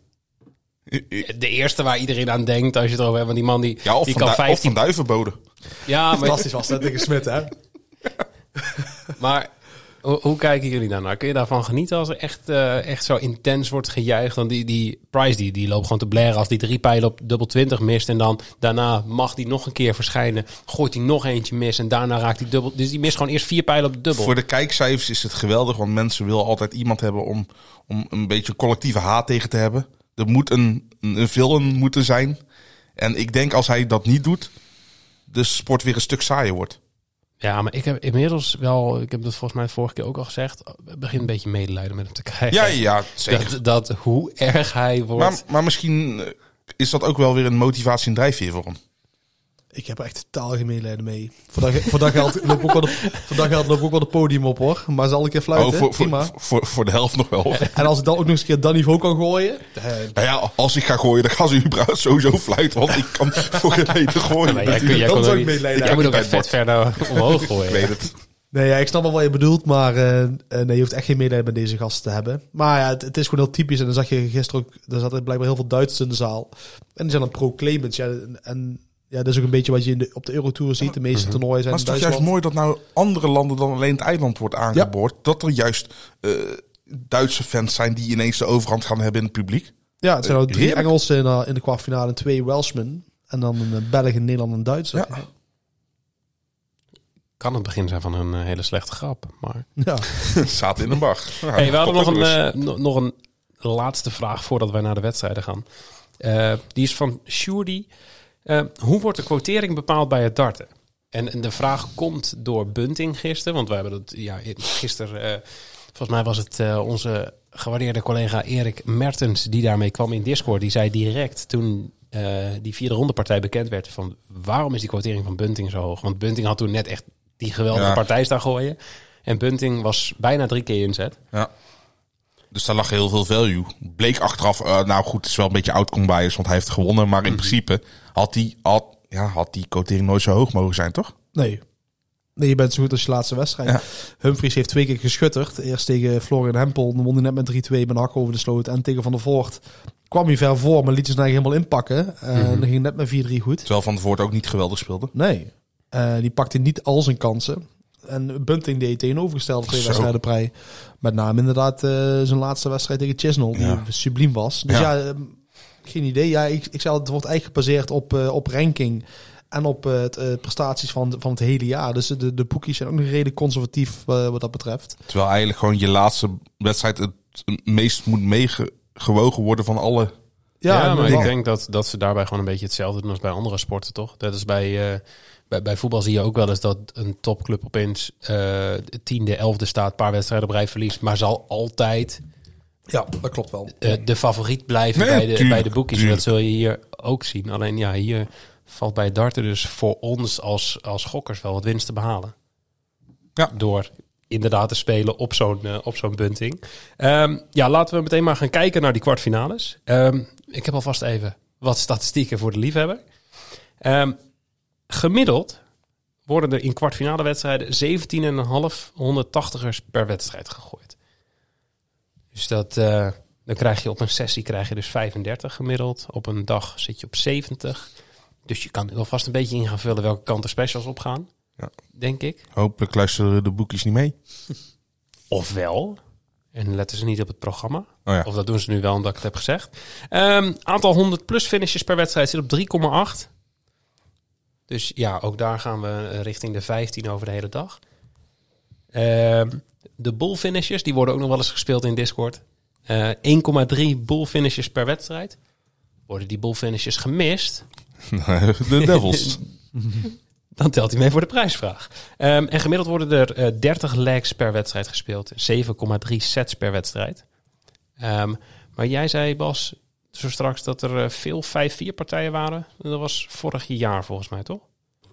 de eerste waar iedereen aan denkt als je het over hebt. Want die man die, Ja, of, die van, kan Du- of 15... van Duivenbode. Ja, maar, Fantastisch was dat tegen Smit, hè? maar hoe, hoe kijken jullie daarnaar? Kun je daarvan genieten als er echt, eh, echt zo intens wordt gejuicht? Want die, die Price die, die loopt gewoon te blaren als die drie pijlen op dubbel 20 mist. En dan daarna mag die nog een keer verschijnen. Gooit hij nog eentje mis en daarna raakt hij dubbel. Dus die mist gewoon eerst vier pijlen op de dubbel. Voor de kijkcijfers is het geweldig, want mensen willen altijd iemand hebben om, om een beetje collectieve haat tegen te hebben. Er moet een, een, villain moeten zijn. En ik denk als hij dat niet doet, de sport weer een stuk saaier wordt. Ja, maar ik heb inmiddels wel, ik heb dat volgens mij vorige keer ook al gezegd, begin een beetje medelijden met hem te krijgen. Ja, ja, zeker. Dat, dat hoe erg hij wordt. Maar, maar misschien eh, is dat ook wel weer een motivatie en drijfveer voor hem. Ik heb er echt totaal geen medelijden mee. Voor dat, voor dat geld loop ik ook wel de, voor dat geld loop ik ook wel de podium op, hoor. Maar zal ik keer fluiten, oh, voor, prima. voor, voor, voor de helft nog wel. En als ik dan ook nog eens een keer dat niveau kan gooien... eh, Nou ja, als ik ga gooien, dan gaan ze überhaupt sowieso fluiten. Want ik kan voor geen meter gooien. Maar jij, kun- jij Dan kon zou ik medelijden jij moet ook echt vet verder omhoog gooien. Ik weet het. Nee, ja, ik snap wel wat je bedoelt, maar eh, eh, nee, je hoeft echt geen medelijden met deze gasten te hebben. Maar ja, het, het is gewoon heel typisch. En dan zag je gisteren ook, er zaten blijkbaar heel veel Duitsers in de zaal. En die zijn dan pro-claimants. Ja, en, en ja, dat is ook een beetje wat je in de, op de Eurotour ziet. De meeste toernooien zijn Maar het is toch juist mooi dat nou andere landen dan alleen het eiland wordt aangeboord. Dat er juist eh, Duitse fans zijn die ineens de overhand gaan hebben in het publiek. Ja, het zijn nou drie Heerlijk. Engelsen in, de- in de kwartfinale en twee Welshmen. En dan een eh, Belg, een Nederland en Duitser. Ja. Kan het begin zijn van een eh, hele slechte grap. Maar... Ja. Zaten in een bar. Nou, Hey, we hadden nog een, ook eh, no- nog een laatste vraag voordat wij naar de wedstrijden gaan. Eh, die is van Shuri. Eh, hoe wordt de quotering bepaald bij het darten? En, en de vraag komt door Bunting gisteren. Want we hebben dat ja, gisteren... eh, volgens mij was het eh, onze gewaardeerde collega Erik Mertens... die daarmee kwam in Discord. Die zei direct toen eh, die vierde ronde partij bekend werd... van waarom is die quotering van Bunting zo hoog? Want Bunting had toen net echt die geweldige Ja. partij staan gooien. En Bunting was bijna drie keer inzet. Ja. Dus daar lag heel veel value. Bleek achteraf, eh, nou goed, het is wel een beetje outcome bias, want hij heeft gewonnen. Maar in principe had die, had, ja, had die quotering nooit zo hoog mogen zijn, toch? Nee. Nee, je bent zo goed als je laatste wedstrijd. Ja. Humphries heeft twee keer geschutterd. Eerst tegen Florian Hempel. Dan won hij net met 3-2 met hak over de sloot. En tegen Van der Voort kwam hij ver voor, maar liet zijn eigen helemaal inpakken. En dan ging net met 4-3 goed. Terwijl Van der Voort ook niet geweldig speelde. Nee. Eh, die pakte niet al zijn kansen. En Bunting deed tegenovergestelde twee wedstrijden prij. Met name inderdaad eh, zijn laatste wedstrijd tegen Chisnell, die Ja. subliem was. Dus ja, Ja. ehm, geen idee. Ja, ik, ik zei, het wordt eigenlijk gebaseerd op, eh, op ranking en op eh, het, eh, prestaties van, van het hele jaar. Dus de, de boekies zijn ook nog redelijk conservatief wat dat betreft. Terwijl eigenlijk gewoon je laatste wedstrijd het meest moet meegewogen worden van alle. Ja, maar ik denk dat, dat ze daarbij gewoon een beetje hetzelfde doen als bij andere sporten, toch? Dat is bij, eh, bij, bij voetbal zie je ook wel eens dat een topclub opeens eh tiende, elfde staat, een paar wedstrijden op rij verliest, maar zal altijd Ja, dat klopt wel. eh, de favoriet blijven Nee, bij, de, tuurlijk, bij de boekjes. Dat zul je hier ook zien. Alleen ja, hier valt bij darten dus voor ons als, als gokkers wel wat winst te behalen. Ja. Door inderdaad te spelen op zo'n eh, op zo'n bunting. Ehm, ja, laten we meteen maar gaan kijken naar die kwartfinales. Ehm, ik heb alvast even wat statistieken voor de liefhebber. Ehm, gemiddeld worden er in kwartfinale wedstrijden 17,5 180ers per wedstrijd gegooid. Dus dat, eh, dan krijg je op een sessie krijg je dus 35 gemiddeld. Op een dag zit je op 70. Dus je kan wel vast een beetje in gaan vullen welke kant de specials op gaan. Ja. Denk ik. Hopelijk luisteren de boekjes niet mee. Ofwel, en letten ze niet op het programma. Oh ja. Of dat doen ze nu wel omdat ik het heb gezegd. Ehm, aantal 100 plus finishes per wedstrijd zit op 3,8. Dus ja, ook daar gaan we eh, richting de 15 over de hele dag. Ehm, de bull finishes, die worden ook nog wel eens gespeeld in Discord. Eh 1,3 bull finishes per wedstrijd. Worden die bull finishes gemist, de Devils. dan telt hij mee voor de prijsvraag. Ehm, en gemiddeld worden er eh 30 legs per wedstrijd gespeeld. 7,3 sets per wedstrijd. Ehm, maar jij zei, Bas, zo straks dat er eh, veel 5-4 partijen waren. Dat was vorig jaar volgens mij, toch?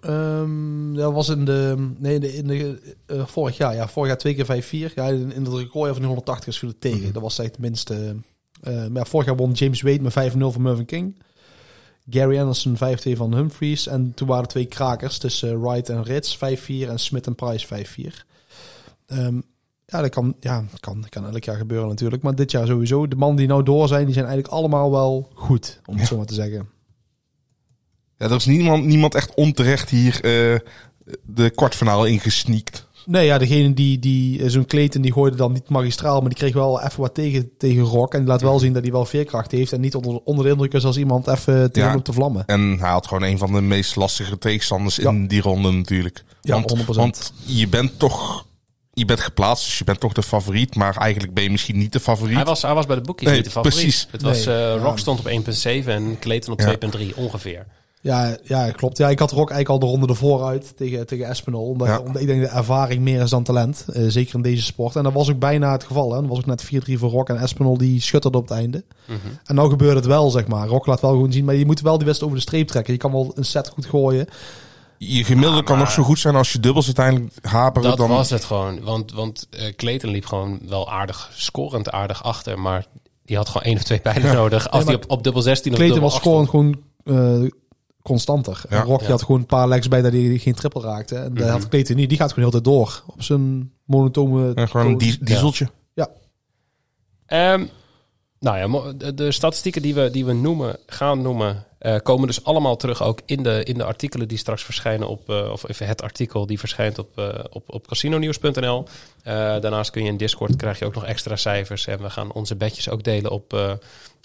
Ehm, dat was in de, nee, in de, in de eh, vorig jaar, ja, vorig jaar twee keer 5-4. Ja, in, in het recordjaar van die 180 viel het tegen. Dat was echt het minste. eh, maar ja, vorig jaar won James Wade met 5-0 van Mervyn King. Gary Anderson 5-2 van Humphries. En toen waren er twee krakers tussen Wright en Rits 5-4 en Smith en Price 5-4. Ehm, ja, dat kan, ja, dat kan, dat kan elk jaar gebeuren natuurlijk. Maar dit jaar sowieso. De mannen die nou door zijn, die zijn eigenlijk allemaal wel goed, om het zo maar te zeggen. Ja, er is niemand, niemand echt onterecht hier eh, de kwartfinale ingesneakt. Nee, ja, degene die, die eh, zo'n Kleten, die gooide dan niet magistraal, maar die kreeg wel even wat tegen, tegen Rock. En die laat wel zien dat hij wel veerkracht heeft en niet onder, onder de indruk is als iemand even tegen Ja. op te vlammen. En hij had gewoon een van de meest lastige tegenstanders Ja. in die ronde natuurlijk. Ja, want, 100%. want je bent toch... Je bent geplaatst, dus je bent toch de favoriet. Maar eigenlijk ben je misschien niet de favoriet. Hij was, hij was bij de boekjes Nee, niet de favoriet. precies. Het was, Nee, eh, ja. Rock stond op 1.7 en Clayton op Ja. 2.3 ongeveer. Ja, ja, klopt. Ja, ik had Rock eigenlijk al de ronde ervoor uit tegen, tegen Espinol. Omdat, Ja. omdat ik denk dat ervaring meer is dan talent. eh, zeker in deze sport. En dat was ook bijna het geval. Hè. Dan was ook net 4-3 voor Rock en Espinol die schutterde op het einde. Mhm. En nou gebeurde het wel, zeg maar. Rock laat wel gewoon zien, maar je moet wel die wedstrijd over de streep trekken. Je kan wel een set goed gooien. Je gemiddelde kan nog zo goed zijn als je dubbels uiteindelijk haperen. Dat dan... was het gewoon. Want, want Clayton liep gewoon wel aardig, scorend aardig achter. Maar die had gewoon één of twee pijlen nodig. Als die op, op dubbel 16 of Clayton dubbel was 8 stond. scorend gewoon eh, constanter. Ja. en Ja. had gewoon een paar legs bij dat hij geen triple raakte. En dat Mhm. had Clayton niet. Die gaat gewoon heel de tijd door. Op zijn monotone... Ja, gewoon een dieseltje. Ehm, nou ja, de statistieken die we, die we noemen, gaan noemen, eh, komen dus allemaal terug ook in de, in de artikelen die straks verschijnen op, eh, of even het artikel die verschijnt op, eh, op, op casinonews.nl. Eh, daarnaast kun je in Discord, krijg je ook nog extra cijfers en we gaan onze bedjes ook delen op,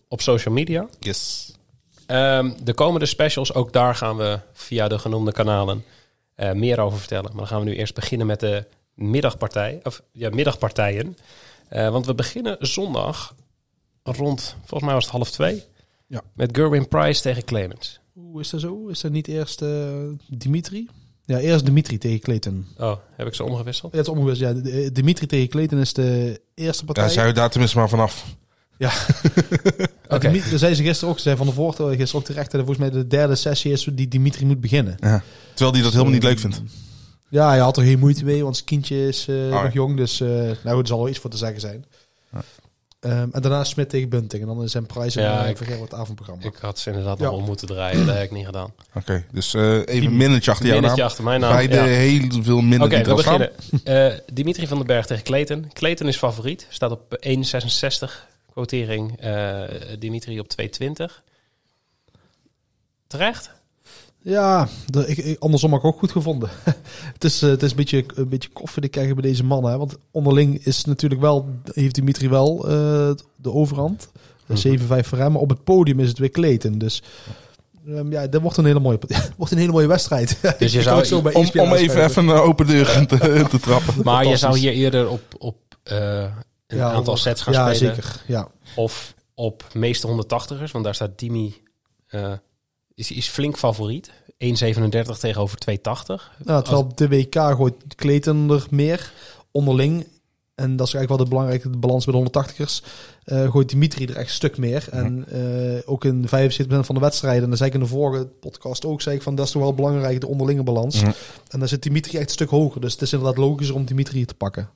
op social media. Yes. Ehm, de komende specials, ook daar gaan we via de genoemde kanalen meer over vertellen. Maar dan gaan we nu eerst beginnen met de middagpartij, of ja, middagpartijen. Want we beginnen zondag rond, volgens mij was het half twee, Ja. met Gerwin Price tegen Clemens. Hoe is dat zo? Is dat niet eerst eh, Dimitri? Ja, eerst Dimitri tegen Clayton. Oh, heb ik ze omgewisseld? Ja, het is omgewist. Ja, de- Dimitri tegen Clayton is de eerste partij. Ja, zijn we daar tenminste maar vanaf. Ja. Oké. Dimitri, dat zei ze gisteren ook. Ze van de vorige gisteren ook terecht. Dat volgens mij de derde sessie is die Dimitri moet beginnen. Ja. Terwijl hij dat helemaal niet leuk vindt. Ja, hij had er geen moeite mee, want zijn kindje is eh, ja. nog jong. Dus eh nou goed, er zal wel iets voor te zeggen zijn. Ehm, en daarna Smit tegen Bunting. En dan is zijn prijs en Ja, ik- ik, het avondprogramma. Ik had ze inderdaad Ja. nog om moeten draaien, dat heb ik niet gedaan. Oké, dus eh, even een minnetje achter jouw Minnetje naam. achter mijn naam. Beide Ja. heel veel minder Oké, die we beginnen. Eh, Dimitri van den Berg tegen Clayton. Clayton is favoriet. Staat op 1,66 quotering. Eh, Dimitri op 2,20. Terecht? Ja, de, ik, andersom heb ik ook goed gevonden. het, is, eh, het is een beetje, een beetje koffie krijgen bij deze mannen. Hè? Want onderling is natuurlijk wel, heeft Dimitri wel eh, de overhand. Mhm. 7-5 voor hem. Maar op het podium is het weer Kleten. Dus ehm, ja, dat wordt een hele mooie, wordt een hele mooie wedstrijd. Dus je zou- zo bij Om, om even, aanschuiven. even een open deur in te, te trappen. Maar je zou hier eerder op, op eh, een Ja, aantal sets gaan ja, spelen. zeker. Ja. Of op meeste 180ers. Want daar staat Dimi... eh, is, is flink favoriet. 1,37 tegenover 2,80. Nou, terwijl op de WK gooit Kleten er meer onderling. En dat is eigenlijk wel de belangrijke de balans bij de 180ers. eh, gooit Dimitri er echt een stuk meer. En eh, ook in 75% van de wedstrijden. En dat zei ik in de vorige podcast ook. Zei ik van dat is toch wel belangrijk, de onderlinge balans. En dan zit Dimitri echt een stuk hoger. Dus het is inderdaad logischer om Dimitri te pakken.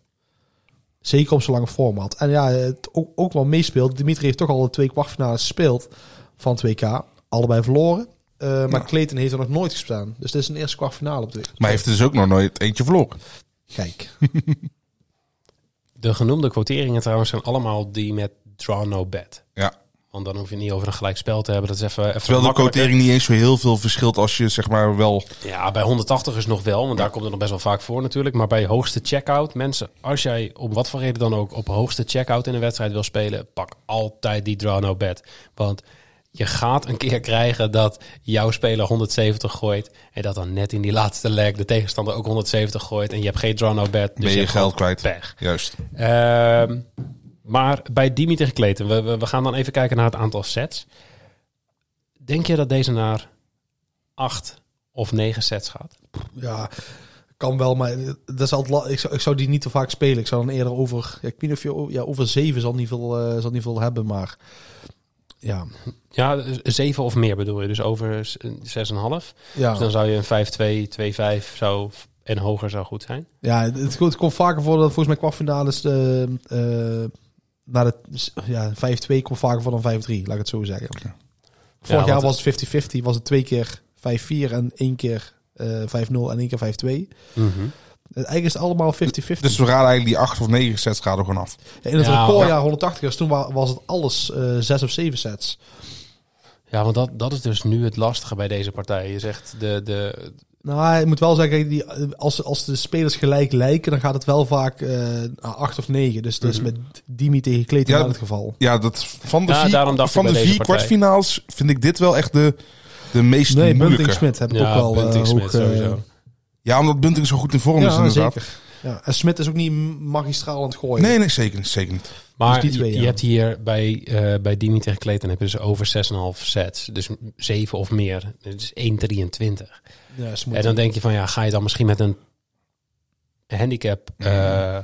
Zeker op zo'n lange format. En ja, het ook, ook wel meespeelt. Dimitri heeft toch al de twee kwartfinales gespeeld van het WK. Allebei verloren. Eh, maar Ja. Clayton heeft er nog nooit gestaan. Dus dit is een eerste kwartfinale op de Maar heeft dus ook nog nooit eentje verloren. Kijk. De genoemde quoteringen trouwens zijn allemaal die met draw no bet. Ja. Want dan hoef je niet over een gelijk spel te hebben. Dat is even, even Terwijl de quotering niet eens zo heel veel verschilt als je zeg maar wel... Ja, bij 180 is nog wel, want daar komt het nog best wel vaak voor natuurlijk. Maar bij hoogste checkout, mensen, als jij om wat voor reden dan ook op hoogste checkout in een wedstrijd wil spelen, pak altijd die draw no bet. Want je gaat een keer krijgen dat jouw speler 170 gooit en dat dan net in die laatste leg de tegenstander ook 170 gooit en je hebt geen draw no bet. Dus Ben je geld kwijt. Pech. Juist. Ehm, maar bij Dimi tegen Kleten, we, we, we gaan dan even kijken naar het aantal sets. Denk je dat deze naar acht of negen sets gaat? Ja, kan wel, maar dat is altijd ik, zou, ik zou die niet te vaak spelen. Ik zou dan eerder over... Ja, ik weet niet of je... Ja, over zeven zal niet veel, eh, zal niet veel hebben, maar... Ja, Ja, zeven of meer bedoel je. Dus over s- 6,5. ja. Dus dan zou je een 5-2, 2-5 zou, en hoger zou goed zijn. ja het, het komt vaker voor dat volgens mij kwartfinales eh eh naar de ja, 5-2 komt vaker voor dan 5-3, laat ik het zo zeggen. Vorig Ja, jaar was het 50-50, was het twee keer 5-4 en één keer eh 5-0 en één keer 5-2. Eigenlijk is het allemaal 50-50. Dus we raden eigenlijk die acht of negen sets raden we gewoon af. in het Ja, recordjaar 180ers, toen wa- was het alles eh 6 of 7 sets. Ja, want dat, dat is dus nu het lastige bij deze partij. Je zegt de, de, Nou, ik moet wel zeggen, die, als, als de spelers gelijk lijken, dan gaat het wel vaak eh naar 8 of 9. Dus dat is met Dimi tegen Kleten Ja, wel het geval. Ja, dat, van de Ja, vier, van de vier kwartfinals vind ik dit wel echt de, de meest Nee, moeilijke. Bunting Smit heb ik ja, ook wel eh, Smit hoog, eh, sowieso. Ja, omdat Bunting zo goed in vorm is Ja, inderdaad. zeker. Ja. En Smit is ook niet magistraal aan het gooien. Nee, nee, zeker niet. Zeker niet. Maar die twee, je, ja. hebt hier bij, eh bij Dimi tegen Kleten heb je dus over 6,5 sets. Dus 7 of meer. Dus 1,23. Ja. En dan denk je van ja, ga je dan misschien met een handicap, eh,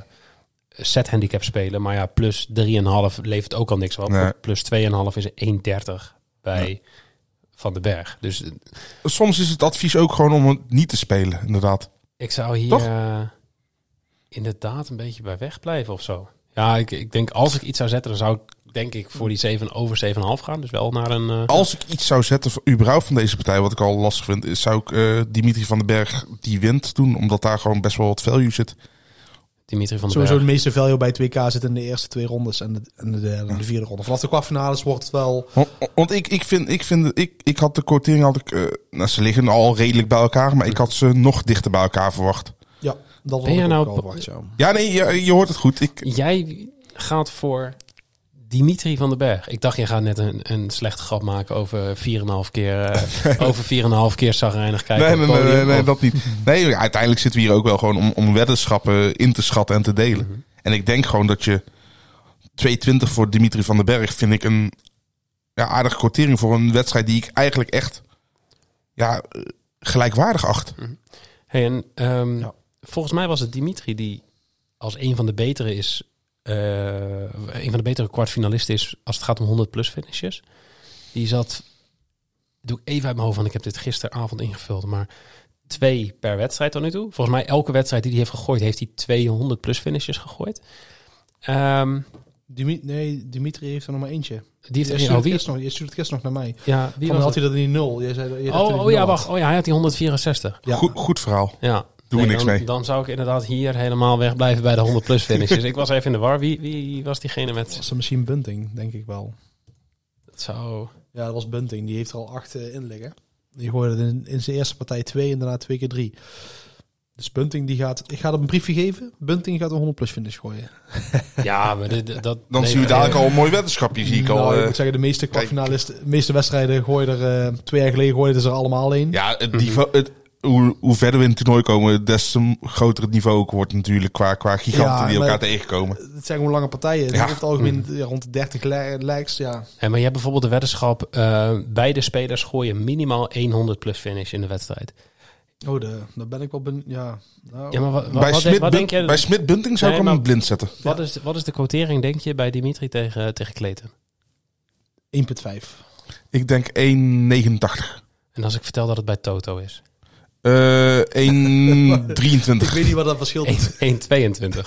set handicap spelen. Maar ja, plus 3,5 levert ook al niks op. Nee. Plus 2,5 is 1,30 bij Van den Berg. Dus eh, Soms is het advies ook gewoon om het niet te spelen, inderdaad. ik zou hier eh, inderdaad een beetje bij wegblijven of zo. Ja, ik, ik denk als ik iets zou zetten, dan zou ik denk ik voor die 7 over 7,5 gaan. Dus wel naar een... eh, Als ik iets zou zetten, voor- überhaupt van deze partij, wat ik al lastig vind, is, zou ik Dimitri van den Berg die wint doen, omdat daar gewoon best wel wat value zit. Dimitri van den Sowieso Berg. de meeste value bij 2K zit in de eerste twee rondes en de, en de derde en de vierde ronde. Vanaf de kwartfinales wordt het wel... Want, want ik, ik vind, ik vind, ik, ik had de quotering, had ik, eh, nou, ze liggen al redelijk bij elkaar, maar ik had ze nog dichter bij elkaar verwacht. Ja, dat Ben jij ik nou- verwacht, ja. Ja, nee, je, je hoort het goed. Ik, Jij gaat voor Dimitri van den Berg. Ik dacht, je gaat net een, een slechte grap maken over 4,5 keer, eh, over 4,5 keer zagrijnig kijken. nee, nee, nee, nee, podium. nee, Of- dat niet. Nee, uiteindelijk zitten we hier ook wel gewoon om, om weddenschappen in te schatten en te delen. En ik denk gewoon dat je 2,20 voor Dimitri van den Berg vind ik een ja, aardige quotering voor een wedstrijd die ik eigenlijk echt ja, eh, gelijkwaardig acht. Hey, en, ehm, Ja. Volgens mij was het Dimitri die als een van de betere is, een van de betere kwartfinalisten is als het gaat om 100 plus finishes. Die zat, doe ik even uit mijn hoofd, want ik heb dit gisteravond ingevuld, maar twee per wedstrijd tot nu toe. Volgens mij elke wedstrijd die hij heeft gegooid, heeft hij 200 plus finishes gegooid. Ehm, Dimi- nee, Dimitri heeft er nog maar eentje. die heeft Je er stuurt, oh, het wie, gisteren nog, je stuurt het gisteren nog naar mij. ja, wie Van was had hij dat in die nul? Jij zei, jij Oh, oh ja, wacht. had. Oh ja, hij had die 164. Ja. Goed, goed verhaal. Ja. Doen we Nee, niks dan, mee. Dan zou ik inderdaad hier helemaal wegblijven bij de 100 plus finishes. ik was even in de war. Wie, wie was diegene met... Was er misschien Bunting, denk ik wel. Het zou... Ja, dat was Bunting. Die heeft er al acht eh, in liggen. Die gooide er in, in zijn eerste partij twee en daarna twee keer drie. Dus Bunting die gaat... Ik ga hem een briefje geven. Bunting gaat een 100 plus finish gooien. Ja, maar dit, dat... Dan nee, zien we nee, dadelijk al een mooi weddenschapje, zie ik al. Nou, ik eh. moet zeggen, de meeste kwartfinalisten, de meeste wedstrijden gooien er... eh, twee jaar geleden gooiden ze er allemaal in. Ja, het niveau, het, hoe, hoe verder we in het toernooi komen, des te groter het niveau ook wordt natuurlijk qua, qua giganten Ja, die elkaar tegenkomen. Het zijn gewoon lange partijen. Ja. Het algemeen ja, rond de 30 li- likes, ja. En maar je hebt bijvoorbeeld de weddenschap... eh, beide spelers gooien minimaal 100 plus finish in de wedstrijd. Oh, de, daar ben ik wel ben, ja. Nou, Ja, maar wat, wat, bij wat, Smit, denk, wat Bun- denk je... bij Smit Bunting zou Nee, ik hem blind zetten. wat, is, wat is de quotering, denk je, bij Dimitri tegen, tegen Kleten? 1,5. Ik denk 1,89. En als ik vertel dat het bij Toto is? Eh 1,23. Ik weet niet wat dat verschil is. 1,22.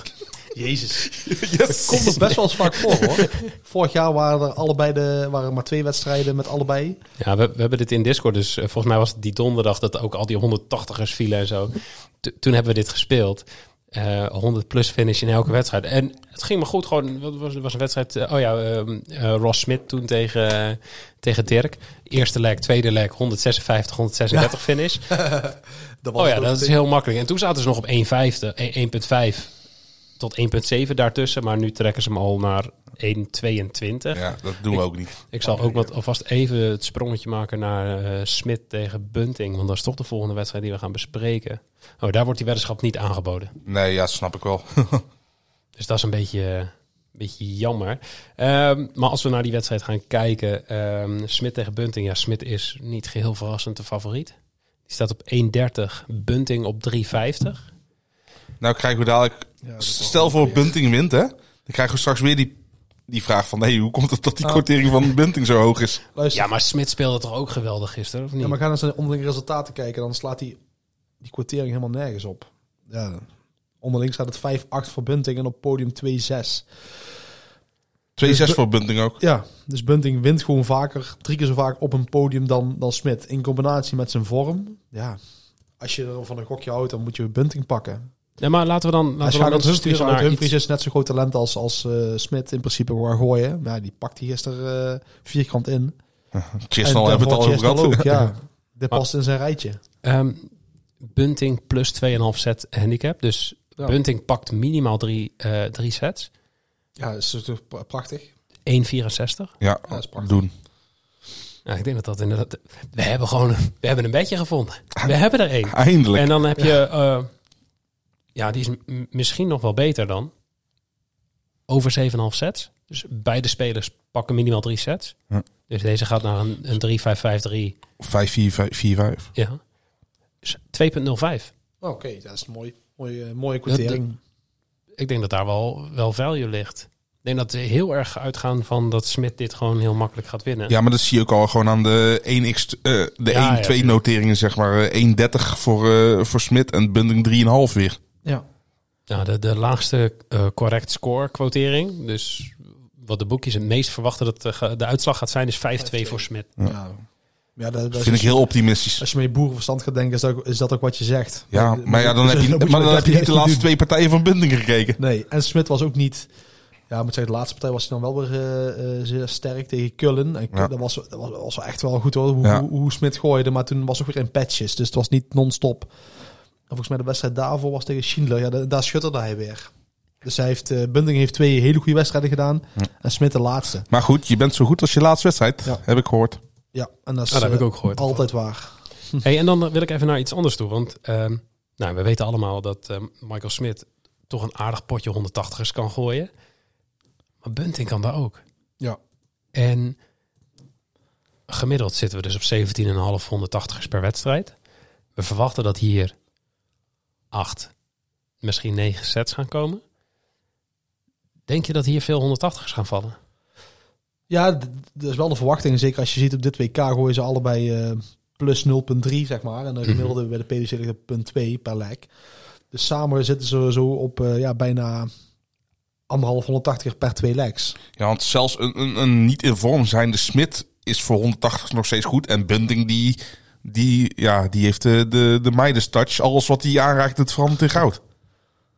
Jezus. Yes. Komt er best wel eens vaak voor, hoor. Vorig jaar waren er allebei de, waren maar twee wedstrijden met allebei. Ja, we, we hebben dit in Discord, dus eh, volgens mij was het die donderdag dat ook al die 180ers vielen en zo. T- toen hebben we dit gespeeld. Eh 100 plus finish in elke wedstrijd. En het ging me goed. Gewoon, wat was, was een wedstrijd. eh, oh ja, ehm, eh, Ross Smit toen tegen, tegen Dirk. Eerste leg, tweede leg, 156, 136 finish. Dat was Oh ja, het dat is heel makkelijk. En toen zaten ze nog op 1,5 eh, 1,5 tot 1,7 daartussen. Maar nu trekken ze hem al naar 1,22. Ja, dat doen we ook niet. Ik zal ook wat alvast even het sprongetje maken naar eh Smit tegen Bunting. Want dat is toch de volgende wedstrijd die we gaan bespreken. Oh, daar wordt die weddenschap niet aangeboden. Nee, ja, snap ik wel. Dus dat is een beetje, een beetje jammer. Ehm, maar als we naar die wedstrijd gaan kijken. ehm Smit tegen Bunting. Ja, Smit is niet geheel verrassend de favoriet. Die staat op 1,30. Bunting op 3,50. nou krijgen we dadelijk... Ja, Stel voor. Bunting wint, hè. Dan krijgen we straks weer die, die vraagt van... Hey, hoe komt het dat die Ah. quotering van Bunting zo hoog is? Luister, Ja, maar Smit speelde toch ook geweldig gisteren, of niet? Ja, maar ga naar zijn onderlinge resultaten kijken, dan slaat die, die kwartering helemaal nergens op. Ja, onderling staat het 5-8 voor Bunting en op podium 2-6. 2-6 voor Bunting ook. Ja, dus Bunting wint gewoon vaker, drie keer zo vaak op een podium dan, dan Smit. In combinatie met zijn vorm, ja, als je er van een gokje houdt, dan moet je Bunting pakken. Ja, maar laten we dan, laten we dan Humphries naar Humphries is net zo groot talent als, als eh, Smit in principe gewoon gooien. Maar ja, die pakt hij gisteren eh, vierkant in. Chisnall En hebben we het al over gehad. Chisnall ook, ja. Dit Maar- past in zijn rijtje. Ehm, Bunting plus 2,5 set handicap. Dus Ja. Bunting pakt minimaal drie, eh, drie sets. 1,64. Ja, dat is toch pra- prachtig. Ja, dat is prachtig. doen. Nou, ik denk dat dat inderdaad... We hebben gewoon we hebben een bedje gevonden. We hebben er één. Eindelijk. En dan heb je... eh, ja, die is misschien nog wel beter dan. Over 7,5 sets. Dus beide spelers pakken minimaal drie sets. Ja. Dus deze gaat naar een, een 3-5-5-3. 5-4-5. Ja. Dus 2,05. Oké, dat is een mooi, mooie, mooie kwartering. Ik denk dat daar wel, wel value ligt. Ik denk dat we heel erg uitgaan van dat Smit dit gewoon heel makkelijk gaat winnen. Ja, maar dat zie je ook al gewoon aan de 1x, eh, de Ja, ja, 1-2 noteringen, zeg maar. Eh, 1,30 voor, eh voor Smit en Bunting 3,5 weer. Ja. Ja, de, de laagste eh, correct score quotering. Dus wat de boekjes het meest verwachten dat de, ge- de uitslag gaat zijn, is 5-2 voor Smit. Ja. ja. dat, dat Dat is- vind ik heel optimistisch. Als je met boerenverstand gaat denken, is dat, ook- is dat ook wat je zegt. Ja, maar ja, dan dus heb je, maar dan heb je niet de laatste twee partijen van Bunting gekeken. Nee, en Smit was ook niet... Ja, moet zeggen, de laatste partij was hij dan wel weer eh, eh, zeer sterk tegen Kullen. En Ja. dat, was, dat was, was wel echt wel goed hoor, hoe, Ja. hoe, hoe Smit gooide. Maar toen was het ook weer in patches, dus het was niet non-stop. En volgens mij de wedstrijd daarvoor was tegen Schindler. Ja, da- daar schutterde hij weer. Dus hij heeft, eh Bunting heeft twee hele goede wedstrijden gedaan. En Smit de laatste. Maar goed, je bent zo goed als je laatste wedstrijd, Ja. heb ik gehoord. Ja, en dat is Ah, dat heb ik eh, ook gehoord. altijd waar. Hey, en dan wil ik even naar iets anders toe. Want ehm, nou, we weten allemaal dat ehm, Michael Smit toch een aardig potje 180ers kan gooien. Maar Bunting kan daar ook. Ja. En gemiddeld zitten we dus op 17,5 180ers per wedstrijd. We verwachten dat hier 8, misschien 9 sets gaan komen. Denk je dat hier veel 180ers gaan vallen? Ja, dat is wel de verwachting. Zeker als je ziet op dit WK gooien ze allebei eh, plus 0,3 zeg maar. En de gemiddelde bij de PDC ligt op punt 2 per lek. Dus samen zitten ze zo op eh, ja, bijna anderhalf 180 per twee legs. Ja, want zelfs een, een, een niet in vorm zijnde Smit is voor 180 nog steeds goed. En Bunting, die, die, ja, die heeft de, de, de Midas touch. Alles wat hij aanraakt, het verandert in goud.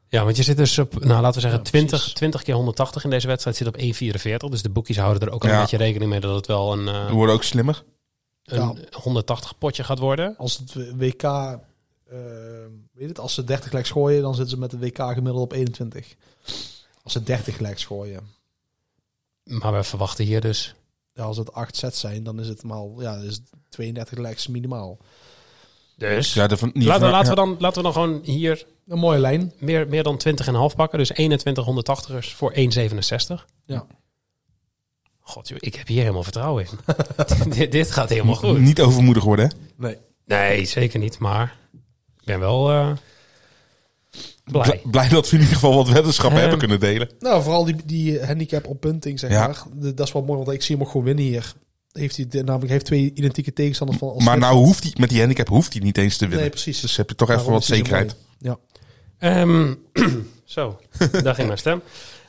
Ja, want je zit dus op, nou laten we zeggen, Ja, 20, precies. 20 keer 180 in deze wedstrijd zit op 1,44. Dus de boekjes houden er ook al Ja. een beetje rekening mee dat het wel een, eh, We worden ook slimmer. een 180 potje gaat worden. Als het WK, eh, weet het, als ze 30 legs gooien, dan zitten ze met de WK gemiddeld op 21. Als ze 30 legs gooien. Maar we verwachten hier dus. Ja, als het 8 sets zijn, dan is het maar ja, is het 32 legs minimaal. Dus Ja, de, van- niet laten, van- laten, ja. we dan, laten we dan gewoon hier Een mooie lijn. meer, meer dan 20,5 pakken. Dus 21 180ers voor 1,67. Ja. God, joh, ik heb hier helemaal vertrouwen in. dit, dit gaat helemaal goed. Niet overmoedig worden, hè? Nee. Nee, zeker niet. Maar ik ben wel eh, blij. Blij, dat we in ieder geval wat weddenschappen hebben kunnen delen. Nou, vooral die, die handicap op punting, zeg Ja. maar. Dat is wel mooi, want ik zie hem ook gewoon winnen hier. Heeft hij namelijk heeft twee identieke tegenstanders van. als Maar nou hoeft hij, met die handicap hoeft hij niet eens te winnen. Nee, precies. Dus heb je toch even wat zekerheid. Ja. Ehm, zo, daar ging mijn stem.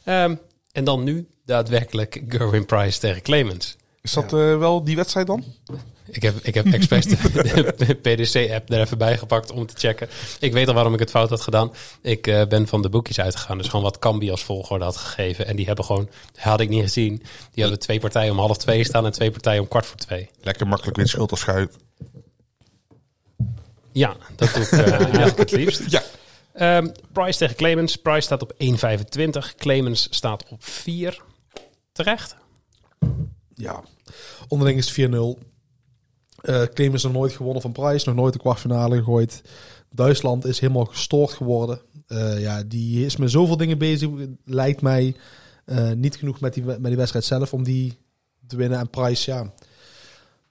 Ehm, en dan nu daadwerkelijk Gerwin Price tegen Clemens. Is dat eh, wel die wedstrijd dan? Ik heb, ik heb expres de, de PDC-app er even bij gepakt om te checken. Ik weet al waarom ik het fout had gedaan. Ik eh, ben van de boekjes uitgegaan. Dus gewoon wat Cambi als volgorde had gegeven. En die hebben gewoon, had ik niet gezien. Die hadden twee partijen om half twee staan en twee partijen om kwart voor twee. Lekker makkelijk win schuld of schuit. Ja, dat doe ik eh, eigenlijk het liefst. Ja. Ehm, Price tegen Clemens. Price staat op 1,25. Clemens staat op 4. Terecht. ja. Onderling is het 4-0. Clemens is nog nooit gewonnen van Price. Nog nooit de kwartfinale gegooid. Duitsland is helemaal gestoord geworden. Eh, ja, die is met zoveel dingen bezig. Lijkt mij eh, niet genoeg met die, met die wedstrijd zelf om die te winnen. En Price, ja.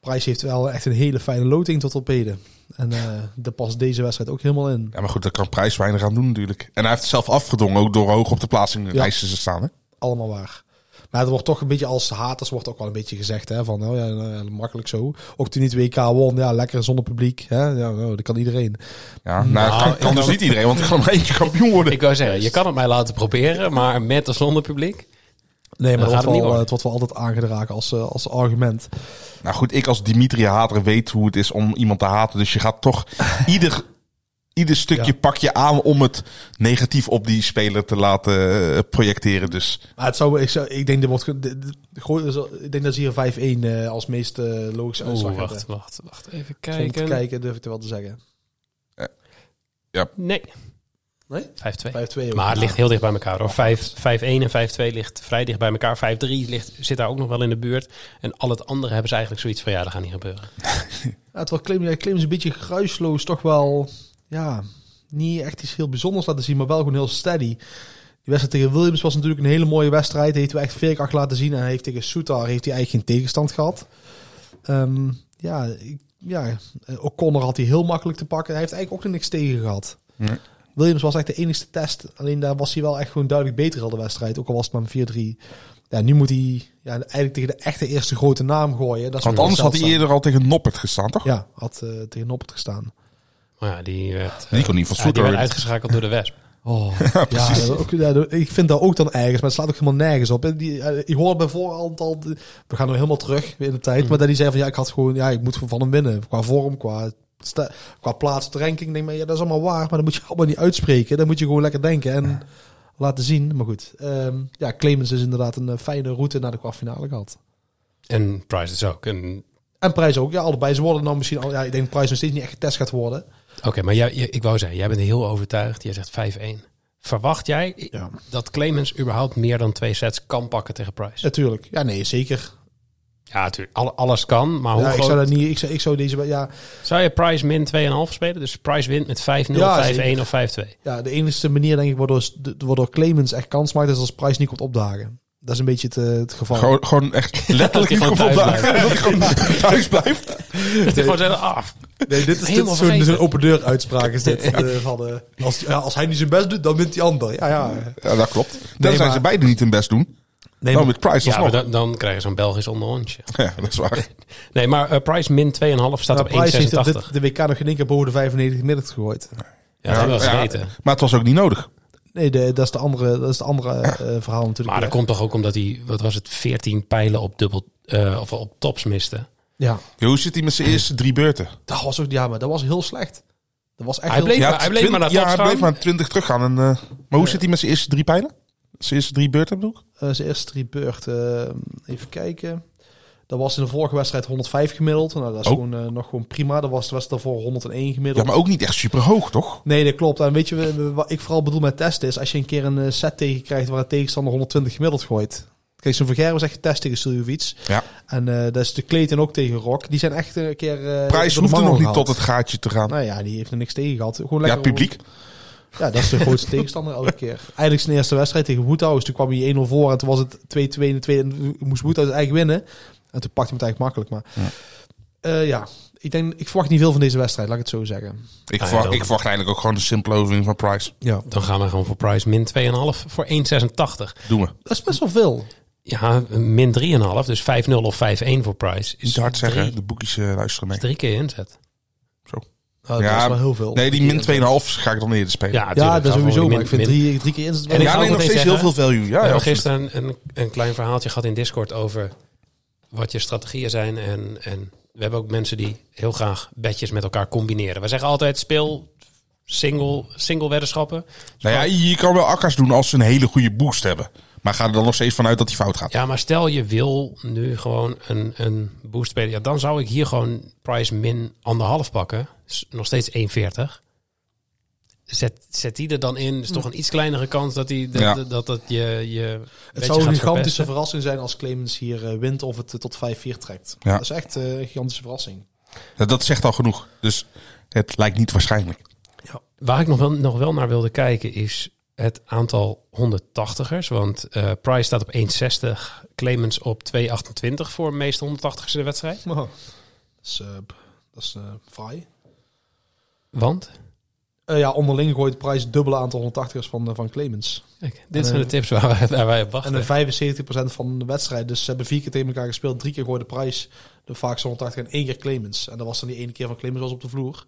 Price heeft wel echt een hele fijne loting tot op heden. En eh daar past deze wedstrijd ook helemaal in. Ja, maar goed, daar kan prijs weinig aan doen natuurlijk. En hij heeft het zelf afgedwongen, ook door hoog op de plaatsing Ja. te staan. Hè? Allemaal waar. Maar het wordt toch een beetje als haters wordt ook wel een beetje gezegd, hè, van oh ja, nou ja, makkelijk zo. Ook toen niet WK won, ja, lekker zonder publiek, hè, ja, oh, dat kan iedereen. Ja, nou, Nou, kan, kan dus niet iedereen, want er kan maar eentje kampioen worden. Ik wou zeggen, je kan het mij laten proberen, maar met of zonder publiek. Nee, maar Dat wordt, het wel, niet het wordt wel altijd aangedragen als, eh, als argument. Nou goed, ik als Dimitri-hater weet hoe het is om iemand te haten. Dus je gaat toch ieder, ieder stukje Ja. pak je aan om het negatief op die speler te laten eh, projecteren. Dus Maar het zou, ik, zou, ik denk, dit wordt, ik denk dat ze hier 5-1 eh, als meest eh, logische uitslag Oeh, wacht, hebben. wacht, wacht. Even Zonder kijken. te kijken durf ik er wel te zeggen. Nee. Nee? 5-2. 5-2 ook. Maar het ligt heel dicht bij elkaar hoor. 5 5-1 en 5-2 ligt vrij dicht bij elkaar. 5-3 ligt, zit daar ook nog wel in de buurt. En al het andere hebben ze eigenlijk zoiets van ja, dat gaat niet gebeuren. Ja, Clem, ja, Clem is een beetje geruisloos, toch wel, ja, niet echt iets heel bijzonders laten zien, maar wel gewoon heel steady. Die wedstrijd tegen Williams was natuurlijk een hele mooie wedstrijd. Heeft hij echt veerkracht laten zien. En hij heeft tegen Soutar heeft hij eigenlijk geen tegenstand gehad. Ehm, ja, ik- ja, eh, O'Connor had hij heel makkelijk te pakken. Hij heeft eigenlijk ook niks tegen gehad. Nee. Williams was echt de enigste test. Alleen daar was hij wel echt gewoon duidelijk beter al de wedstrijd. Ook al was het maar een 4-3. Ja, nu moet hij ja, eigenlijk tegen de echte eerste grote naam gooien. Dat is want anders had hij eerder al tegen Noppert gestaan, toch? Ja, had eh, tegen Noppert gestaan. Maar ja, die werd, Die kon niet van ja, die Soeter. werd uitgeschakeld door de Wesp. Oh, ja, ook, ja, ik vind dat ook dan ergens, maar het slaat ook helemaal nergens op. En Die, eh, ik hoorde bij voorhand al, de- we gaan nu helemaal terug in de tijd, maar dat hij zei van ja, ik had gewoon, ja, ik moet van hem winnen. Qua vorm, qua, sta- qua plaats, de ranking. Ik denk maar ja, dat is allemaal waar, maar dat moet je allemaal niet uitspreken. Dan moet je gewoon lekker denken en laten zien. Maar goed, ehm, ja, Clemens is inderdaad een eh, fijne route naar de kwartfinale gehad. En Price is ook. En- En Prijs ook, ja, allebei. Ze worden dan misschien al, ja, ik denk dat Prijs nog steeds niet echt getest gaat worden. Oké, maar jij, ik wou zeggen, jij bent heel overtuigd. Jij zegt 5-1. Verwacht jij Ja. dat Clemens überhaupt meer dan twee sets kan pakken tegen Price? Natuurlijk, ja, nee, zeker. Ja, natuurlijk. Alle- alles kan, maar hoe Ja, ik zou dat niet, ik zou, ik zou deze, ja, Zou je Price min 2,5 spelen? Dus Price wint met 5-0, Ja, 5-1 zeker. of 5-2. Ja, de enige manier denk ik waardoor, waardoor Clemens echt kans maakt is als Price niet komt opdagen. Dat is een beetje het, eh, het geval. Gewoon, gewoon echt letterlijk gewoon thuis. Dat hij gewoon thuis blijft. Is gewoon zeggen, ah, nee, dit is, dit helemaal is zo'n vergeten. zo'n open deur uitspraak is dit. eh, van, eh, als, ja, als hij niet zijn best doet, dan wint die ander. Ja, ja. Ja, dat klopt. Tenzij maar- ze beide niet hun best doen. Nee, dan met Price ja, dan, dan krijg je zo'n Belgisch onderhondje. Ja, dat is waar. Nee, maar eh, Price min 2,5 staat maar op Price heeft 1,86. dit- de WK nog geen één keer boven de 95 gemiddeld gegooid. Ja, dat hebben we Ja, maar het was ook niet nodig. Nee, de, dat is de andere, dat is de andere eh, verhaal natuurlijk. Maar dat komt toch ook omdat hij, wat was het, 14 pijlen op dubbel, eh, of op tops miste. Ja, Ja, Hoe zit hij met zijn eerste drie beurten? dat was ook, ja, maar dat was heel slecht. Dat was echt Hij bleef- slecht. hij bleef maar naar ja, hij bleef maar 20 teruggaan. En, eh, maar hoe zit hij met zijn eerste drie pijlen? Zijn eerste drie beurten bedoel ik? Eh, zijn eerste drie beurten. eh, even kijken. Dat was in de vorige wedstrijd 105 gemiddeld. Nou, dat is Oh. gewoon, eh, nog gewoon prima. Dat was de wedstrijd daarvoor 101 gemiddeld. Ja, maar ook niet echt super hoog, toch? Nee, dat klopt. En weet je wat ik vooral bedoel met testen is... als je een keer een eh, set tegenkrijgt waar een tegenstander 120 gemiddeld gooit. Kijk, zo'n Verger was echt getest tegen Suljovic. Ja. En eh dat is de Clayton ook tegen Rock. Die zijn echt een keer... eh, Prijs de hoefde nog niet tot het gaatje te gaan. Nou ja, die heeft er niks tegen gehad. Gewoon ja, lekker het publiek. Ja, dat is de grootste tegenstander elke keer. Eigenlijk zijn eerste wedstrijd tegen Woethuis. Toen kwam hij 1-0 voor en toen was het 2-2 in de tweede. En moest Woethuis eigenlijk winnen. En toen pakte hij het eigenlijk makkelijk. Maar ja, ja ik, denk, ik verwacht niet veel van deze wedstrijd, laat ik het zo zeggen. Ik, ja, verwacht, ik verwacht eigenlijk ook gewoon een simpele overwinning van Price. Ja. Dan gaan we gewoon voor Price min 2,5 voor 1,86. Doen we. Dat is best wel veel. Ja, min 3,5, dus 5-0 of 5-1 voor Price. Is Niet hard zeggen, Drie, de boekjes eh, luisteren mee. is drie keer inzet. Nou, Ja, dat is wel heel veel. Nee, die min 2,5 ga ik dan eerder spelen. Ja, Ja, dat we sowieso. Maar ik vind drie, drie keer in het En ik ja, nee, nog steeds heel veel value. Ja, we ja, hebben gisteren een, een, een klein verhaaltje gehad in Discord over wat je strategieën zijn. En, en we hebben ook mensen die heel graag bedjes met elkaar combineren. We zeggen altijd speel single, single weddenschappen. Nou ja, je kan wel akkers doen als ze een hele goede boost hebben. Maar ga er dan nog steeds vanuit dat die fout gaat. Ja, maar stel je wil nu gewoon een, een boost spelen. Ja, dan zou ik hier gewoon price min anderhalf pakken. Nog steeds 1,40. Zet, zet die er dan in. Is toch een iets kleinere kans dat die, dat, Ja. dat, dat, dat je, je Het zou een gigantische verpesten. verrassing zijn als Clemens hier eh, wint of het eh, tot 5-4 trekt. Ja. Dat is echt eh, een gigantische verrassing. Dat, dat zegt al genoeg. Dus het lijkt niet waarschijnlijk. Waar ik nog wel, nog wel naar wilde kijken is het aantal 180ers. Want eh Price staat op 1,60. Clemens op 2,28 voor meeste 180ers in de wedstrijd. Oh. Dat is, eh, dat is eh, fraai. Want? Eh, ja, onderling gooit de prijs dubbele aantal 180ers van, eh, van Clemens. Kijk, dit zijn de tips waar wij, waar wij op wachten. En een 75% van de wedstrijd. Dus ze hebben vier keer tegen elkaar gespeeld. Drie keer gooit de prijs de vaakste 180 en één keer Clemens. En dat was dan die ene keer van Clemens was op de vloer.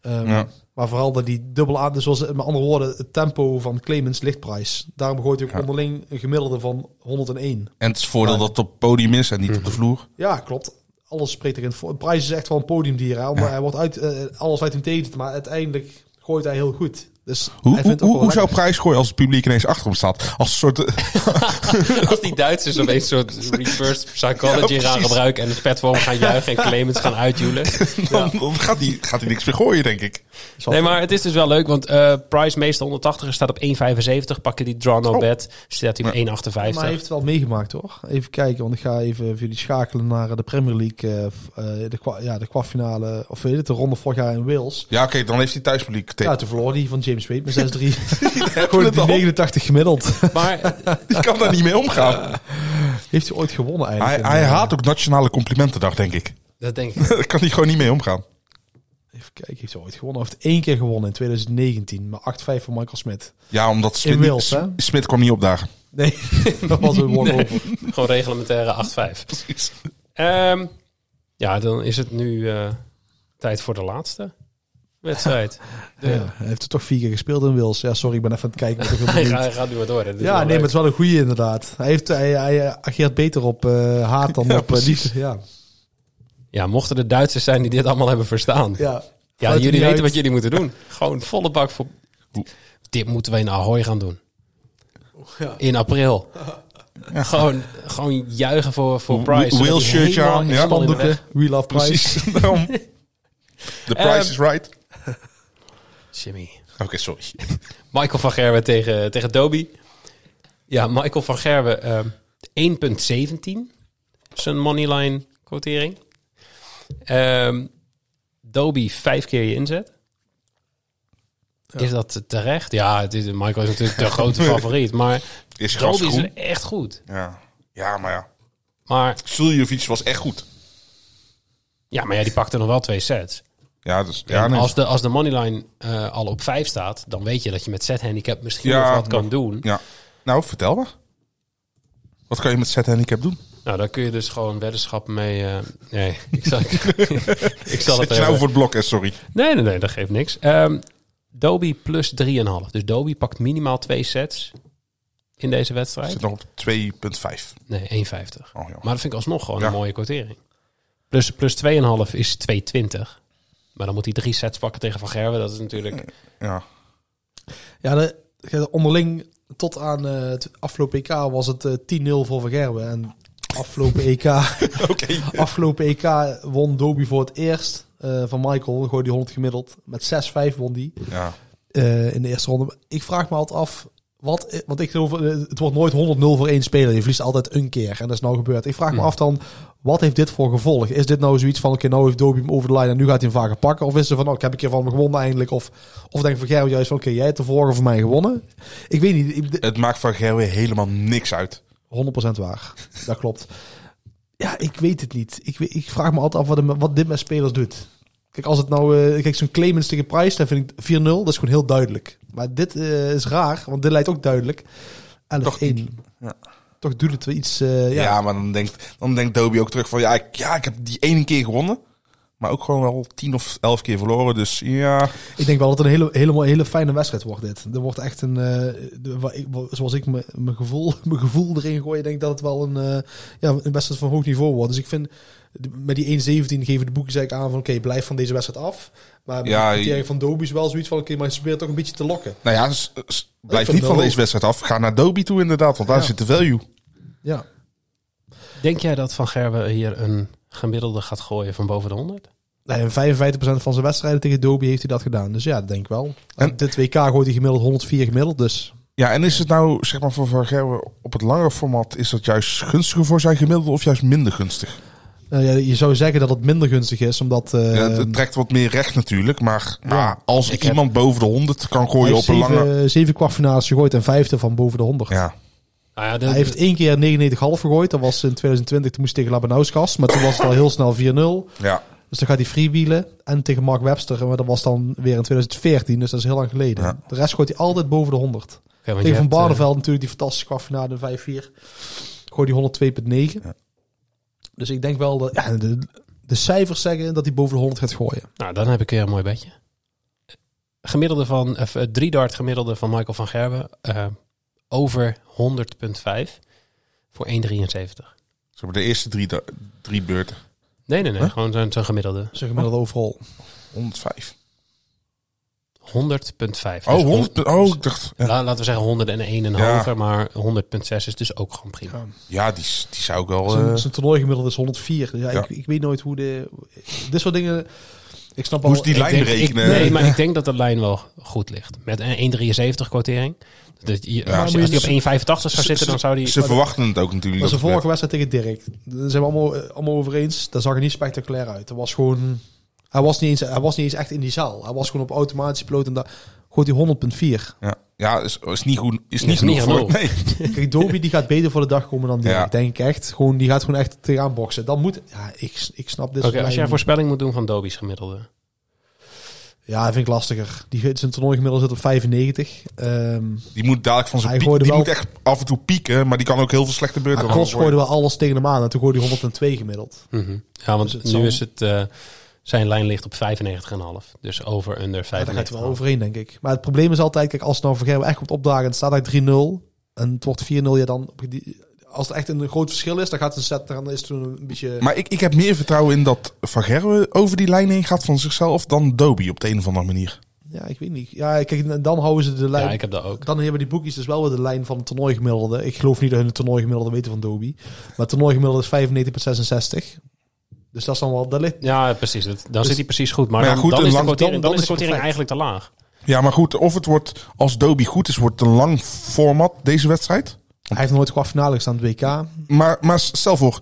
Ehm, Ja. Maar vooral dat die dubbel aan, dus zoals met andere woorden, het tempo van Clemens ligt prijs. Daarom gooit hij ook Ja. onderling een gemiddelde van 101. En het is voordeel Ja. dat het op het podium is en niet op de vloer. Ja, klopt. Alles spreekt erin voor. Prijs is echt wel een podiumdier. Hè? Omdat Hij wordt uit, eh, alles uit hem tegen, maar uiteindelijk gooit hij heel goed. Dus Hoe, hoe, het zou prijs gooien als het publiek ineens achter hem staat? Als een soort... Als die Duitsers opeens een soort reverse psychology Ja, gaan gebruiken en voor hem gaan juichen en Clemens gaan uitjoelen. dan, dan gaat hij gaat hij niks meer gooien, denk ik. Nee, maar het is dus wel leuk, want eh Price meestal 180 staat op 1,75. Pak je die draw no Oh. bet, staat hij op Ja. 1,58. Maar hij heeft het wel meegemaakt, hoor. Even kijken, want ik ga even voor jullie schakelen naar de Premier League. eh, eh, de, ja, de kwartfinale, of weet je het, de ronde vorig jaar in Wales. Ja, oké, dan heeft hij thuispubliek. tegen. Ja, toen verloor hij van James Wade met 6-3. Hebben Gewoon het die al. 89 gemiddeld. Maar Die kan daar niet mee omgaan. Heeft hij ooit gewonnen Hij, eigenlijk? hij haat ook Nationale Complimentendag, denk ik. dat denk ik. Daar kan hij gewoon niet mee omgaan. Even kijken, heeft hij ooit gewonnen? Hij heeft één keer gewonnen in 2019. Maar 8-5 van Michael Smit. Ja, omdat Smit, hè? Smit kwam niet opdagen. Nee, dat was een. Gewoon reglementaire 8,5. Ehm, ja, dan is het nu eh, tijd voor de laatste wedstrijd. De- Ja, hij heeft er toch vier keer gespeeld in Wales. Ja, sorry, ik ben even aan het kijken. maar Hij gaat, hij gaat nu maar door. hè. Ja, nee, leuk. maar het is wel een goeie inderdaad. Hij, heeft, hij, hij ageert beter op eh, haat dan Ja, op eh, liefde. Ja, Ja, mochten er Duitsers zijn die dit allemaal hebben verstaan. Ja, ja. Jullie weten uit. wat jullie moeten doen. Gewoon volle bak voor... Dit moeten we in Ahoy gaan doen. Ja. In april. Gewoon, gewoon juichen voor, voor Price. Will shirtje aan, ja. de Spandoeken, We Love Price. Precies. The price Ehm, is right. Jimmy. Oké, sorry. Michael van Gerwen tegen, tegen Dobie. Ja, Michael van Gerwen ehm 1,17. Zijn moneyline quotering. Ehm Dobie vijf keer je inzet. Is dat terecht? Ja, het is, Michael is natuurlijk de grote favoriet. Maar Is is echt goed. Ja. ja, maar ja. Maar Suljovic was echt goed. ja, maar ja, die pakte nog wel twee sets. Ja, dus, ja, En nee. als, de, als de moneyline eh, al op vijf staat, dan weet je dat je met set handicap misschien Ja, nog wat kan doen. ja. Nou, vertel me. Wat kan je met set handicap doen? Nou, daar kun je dus gewoon weddenschappen mee. eh, nee, ik zal, ik zal het Zet je nou voor het blok, hè, sorry. Nee, nee, nee, dat geeft niks. Ehm Dobie plus 3,5. Dus Dobie pakt minimaal twee sets in deze wedstrijd. Zit nog op 2,5. Nee, 1,50. Oh. Maar dat vind ik alsnog gewoon Ja. een mooie quotering. Plus, plus 2,5 is 2,20. Maar dan moet hij drie sets pakken tegen Van Gerwen. Dat is natuurlijk... Ja. Ja, de, de onderling tot aan eh, het afgelopen EK was het eh, 10-0 voor Van Gerwen. En afgelopen EK, Oké. afgelopen EK won Dobie voor het eerst eh, van Michael. Gooi die 100 gemiddeld. Met 6-5 won die Ja. eh, in de eerste ronde. Ik vraag me altijd af, wat, want ik geloof, eh, het wordt nooit 100-0 voor één speler. Je verliest altijd een keer. En dat is nou gebeurd. Ik vraag me Hmm. af dan, wat heeft dit voor gevolg? Is dit nou zoiets van, oké, nou heeft Dobie hem over de lijn en nu gaat hij hem vaker pakken? Of is er van, oh, ik heb een keer van hem gewonnen eindelijk? Of, of denk Van Gerwen juist van, oké, jij hebt de vorige voor mij gewonnen? Ik weet niet. Ik, Het maakt van Gerwe helemaal niks uit. 100% waar. Dat klopt. Ja, ik weet het niet. Ik, ik vraag me altijd af wat, wat dit met spelers doet. Kijk, als het nou... eh, kijk, zo'n Clemens tegen Price, dan vind ik 4-0. Dat is gewoon heel duidelijk. Maar dit eh, is raar, want dit lijkt ook duidelijk. 11-1. Toch niet. Ja. Toch doet het wel iets... eh, Ja, ja. maar dan denkt, dan denkt Dobie ook terug van... Ja ik, ja, ik heb die ene keer gewonnen. Maar ook gewoon wel tien of elf keer verloren. Dus ja, Ik denk wel dat het een hele, hele, hele fijne wedstrijd wordt dit. Er wordt echt een... eh, ik- zoals ik me- mijn gevoel, mijn gevoel erin gooi, denk ik dat het wel een, eh, ja, een wedstrijd van hoog niveau wordt. Dus ik vind... Met die 1-17 geven de boeken eigenlijk aan van... Oké, blijf van deze wedstrijd af. Maar Ja, de je- van Dobie is wel zoiets van... Oké, maar ze probeert toch een beetje te lokken. nou ja, blijf niet van deze wedstrijd af. Ga naar Dobie toe inderdaad, want daar Ja. zit de value. Ja. Denk jij dat Van Gerwen hier een gemiddelde gaat gooien van boven de 100? Nee, en 55% van zijn wedstrijden tegen Dobie heeft hij dat gedaan. Dus ja, dat denk ik wel. En dit WK gooit hij gemiddeld 104 gemiddeld. Dus Ja, en is het nou, zeg maar, voor Van Gerwen op het langere format... is dat juist gunstiger voor zijn gemiddelde of juist minder gunstig? eh, ja, je zou zeggen dat het minder gunstig is, omdat... eh, ja, het, trekt wat meer recht natuurlijk. Maar, maar als ik heb- iemand boven de 100 kan gooien op een zeven, lange... zeven kwartfinales gegooid en vijfde van boven de 100. Ja, Nou ja, de, Hij heeft één keer 99,5 gegooid. Dat was in 2020, toen moest hij tegen Labanauskas. Maar toen was het al heel snel 4-0. ja. Dus dan gaat hij freewheelen. En tegen Mark Webster, maar dat was dan weer in 2014, dus dat is heel lang geleden. Ja. De rest gooit hij altijd boven de 100. Oké, want je tegen Van eh, Barneveld natuurlijk die fantastische kwartfinale in 5-4. Gooit hij 102,9. Ja. Dus ik denk wel dat ja, de, de cijfers zeggen dat hij boven de 100 gaat gooien. Nou, dan heb ik weer een mooi bedje. Gemiddelde van, of, eh, drie dart gemiddelde van Michael van Gerben. eh, over 100,5 voor 1,73. Ze hebben de eerste drie, drie beurten. Nee, nee, nee. Huh? Gewoon zo'n zo'n gemiddelde. Zeg maar dat overal. 105. 100,5. Oh, Dus 100. Oh, ik dacht. Ja, La- laten we zeggen 101 en Ja. hoger, maar 100,6 is dus ook gewoon prima. ja die, die zou ik wel. Zijn, eh, zijn toernooi gemiddeld is 104. Dus ja, Ja. Ik, ik weet nooit hoe de... Dit soort dingen... Ik snap al... Moest die lijn denk- berekenen. ik- nee, maar ik denk dat de lijn wel goed ligt. Met een 1,73 quotering. Dus je- Ja, als, als die je- op 1,85 zou Ze- zitten, dan zou die... Ze verwachten het ook natuurlijk. Dat is de vorige wedstrijd tegen Dirk. Daar zijn we allemaal, eh, allemaal over eens. Dat zag er niet spectaculair uit. Dat was gewoon... Hij was, niet eens, hij was niet eens echt in die zaal. Hij was gewoon op automatische piloot en daar gooit hij 100.4. Ja, ja is, is niet goed. Is Is niet niet genoeg. voor- genoeg. Nee. Kijk, Dobie die gaat beter voor de dag komen dan Dirk. Ja. Denk ik echt. Gewoon, die gaat gewoon echt tegenaan boksen. Dan moet... Ja, ik, ik snap dit Oké, soort als jij voorspelling moet doen van Dobie's gemiddelde. Ja, dat vind ik lastiger. Die, zijn toernooi gemiddeld zit op 95. Ehm Die moet dadelijk van zijn Hij piek. Die wel- moet echt af en toe pieken. Maar die kan ook heel veel slechte beurten Cross gooide wel alles tegen hem aan. En toen gooide hij 102 gemiddeld. Mhm. Ja, want Dus het nu zal- is het... eh, zijn lijn ligt op 95,5. Dus over under Ja, daar gaat 95. hij wel overheen, denk ik. Maar het probleem is altijd, kijk, als het nou Vergerwe echt komt opdagen en het staat uit 3-0 en het wordt 4-0, ja dan... Als het echt een groot verschil is, dan gaat het een set, dan is het toen een beetje... Maar ik, ik heb meer vertrouwen in dat Van Gerwen over die lijn heen gaat van zichzelf dan Dobie op de een of andere manier. Ja, ik weet niet. Ja, kijk, dan houden ze de lijn... Ja, ik heb dat ook. Dan hebben die boekjes dus wel weer de lijn van het toernooigemiddelde. Ik geloof niet dat hun het toernooigemiddelde weten van Dobie. Maar het toernooigemiddelde is 95,66. Dus dat is dan wel... Dat ligt, Ja, precies. Dat- Dan Dus- zit hij precies goed. Maar, Maar ja, dan, goed, dan een is de lang- quotering, dan- dan, dan is de quotering eigenlijk te laag. Ja, maar goed, of het wordt, als Dobie goed is, wordt het een lang format deze wedstrijd. Hij heeft nooit kwartfinale gestaan op het WK. Maar, maar stel voor,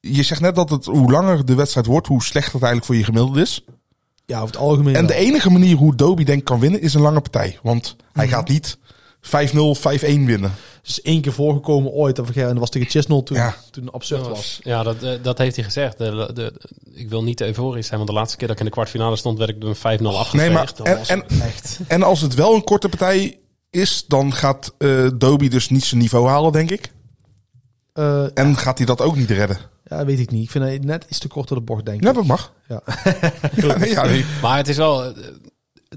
je zegt net dat het hoe langer de wedstrijd wordt, hoe slechter het eigenlijk voor je gemiddelde is. Ja, over het algemeen En de enige manier hoe Dobie denk kan winnen is een lange partij. Want hij Mhm. gaat niet 5-0, 5-1 winnen. Het is één keer voorgekomen ooit. En dat was tegen Chisnell toen, Ja. toen het absurd was. Ja, dat, eh, dat heeft hij gezegd. De, de, ik wil niet te euforisch zijn, want de laatste keer dat ik in de kwartfinale stond, werd ik door een 5-0 afgeveegd. Nee, maar en, echt. en als het wel een korte partij is, dan gaat eh Dobie dus niet zijn niveau halen, denk ik. Eh, En gaat hij dat ook niet redden. ja, weet ik niet. Ik vind het net iets te kort door de bocht, denk ik. Ja, dat mag. Ja. Ja, nee, ja, nee. Maar het is wel... eh,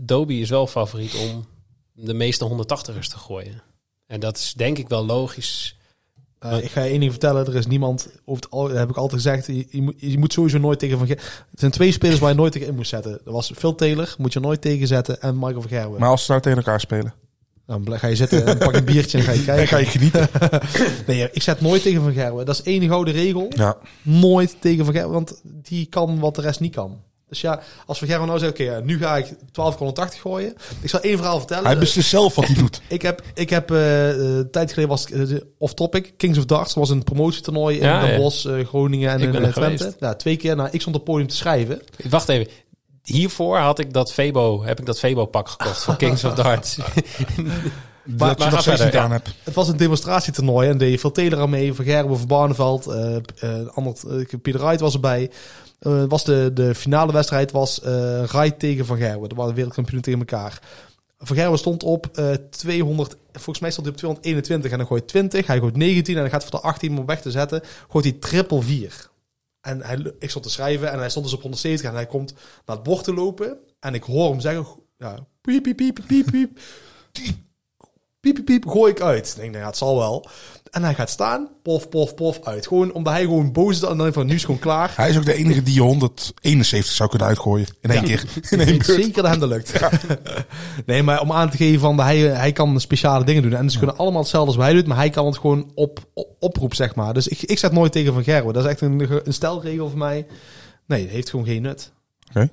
Dobie is wel favoriet om de meeste 180ers te gooien. En dat is denk ik wel logisch. Eh, ik ga je één ding vertellen. Er is niemand, over het al, dat heb ik altijd gezegd, je, je, moet, je moet sowieso nooit tegen Van Gerwen... Er zijn twee spelers waar je nooit tegen in moet zetten. Dat was Phil Taylor, moet je nooit tegen zetten, en Michael van Gerwen. Maar als ze nou tegen elkaar spelen, Dan ga je zitten en pak een biertje en ga je kijken. ga je genieten. Nee, ik zet nooit tegen Van Gerwen. Dat is één gouden regel. Ja. Nooit tegen Van Gerwen, want die kan wat de rest niet kan. Dus ja, als Van Gerwen nou zegt, oké, ja, nu ga ik 1280 gooien. Ik zal één verhaal vertellen. Hij beslist zelf wat hij doet. Ik heb, ik heb eh, eh, een tijd geleden was uh, off-topic. Kings of Darts was een promotietoernooi in Ja, Den ja. Eh, Groningen en Ik in ben eh, er Twente. Ja, twee keer. Nou, ik stond op het podium te schrijven. Wacht even. Hiervoor had ik dat Febo, heb ik dat Febo-pak gekocht van Kings of Darts. dat je maar nog verder, ja. aan hebt. Het was een demonstratietoernooi en deed veel Taylor aan mee, Van Gerben, Van Barneveld, eh eh, ander, eh, Pieter Wright was erbij. Eh, was de, de finale wedstrijd was eh Wright tegen Van Gerwen. Dat waren wereldkampioenen tegen elkaar. Van Gerwen stond op eh 200, volgens mij stond hij op 221 en dan gooit 20, hij gooit 19 en hij gaat voor de 18 om weg te zetten, gooit hij triple 4. En hij, ik stond te schrijven en hij stond dus op 170 en hij komt naar het bord te lopen en ik hoor hem zeggen, ja, piep, piep, piep, piep, piep, piep, piep, piep, gooi ik uit. Ik denk, nou ja, het zal wel. En hij gaat staan, pof, pof, pof, uit. Gewoon omdat hij gewoon boos is en dan van, nu is gewoon klaar. Hij is ook de enige die je 171 zou kunnen uitgooien. In één keer. In één beurt. zeker dat hem dat lukt. nee, maar om aan te geven van, hij, hij kan speciale dingen doen. En ze kunnen allemaal hetzelfde als wat hij doet, maar hij kan het gewoon op, op oproep, zeg maar. Dus ik, ik zet nooit tegen Van Gerwen. Dat is echt een, een stelregel voor mij. Nee, het heeft gewoon geen nut. Oké.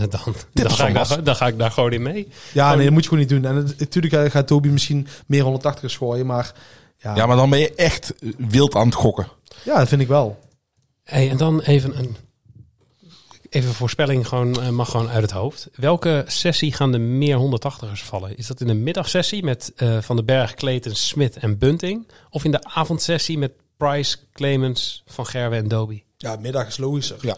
Dan, dan, is ga ik van daar, dan ga ik daar gewoon in mee. Ja, nee, dat moet je gewoon niet doen. En het- natuurlijk gaat Toby misschien meer 180 gooien, maar ja, Ja, maar dan ben je echt wild aan het gokken. ja, dat vind ik wel. Hey, en dan even een even voorspelling gewoon, eh, mag gewoon uit het hoofd. Welke sessie gaan de meer 180ers vallen? Is dat in de middagsessie met eh, Van den Berg, Clayton, Smit en Bunting? Of in de avondsessie met Price, Clemens, Van Gerwen en Dobie? Ja, middag is logischer. Ja.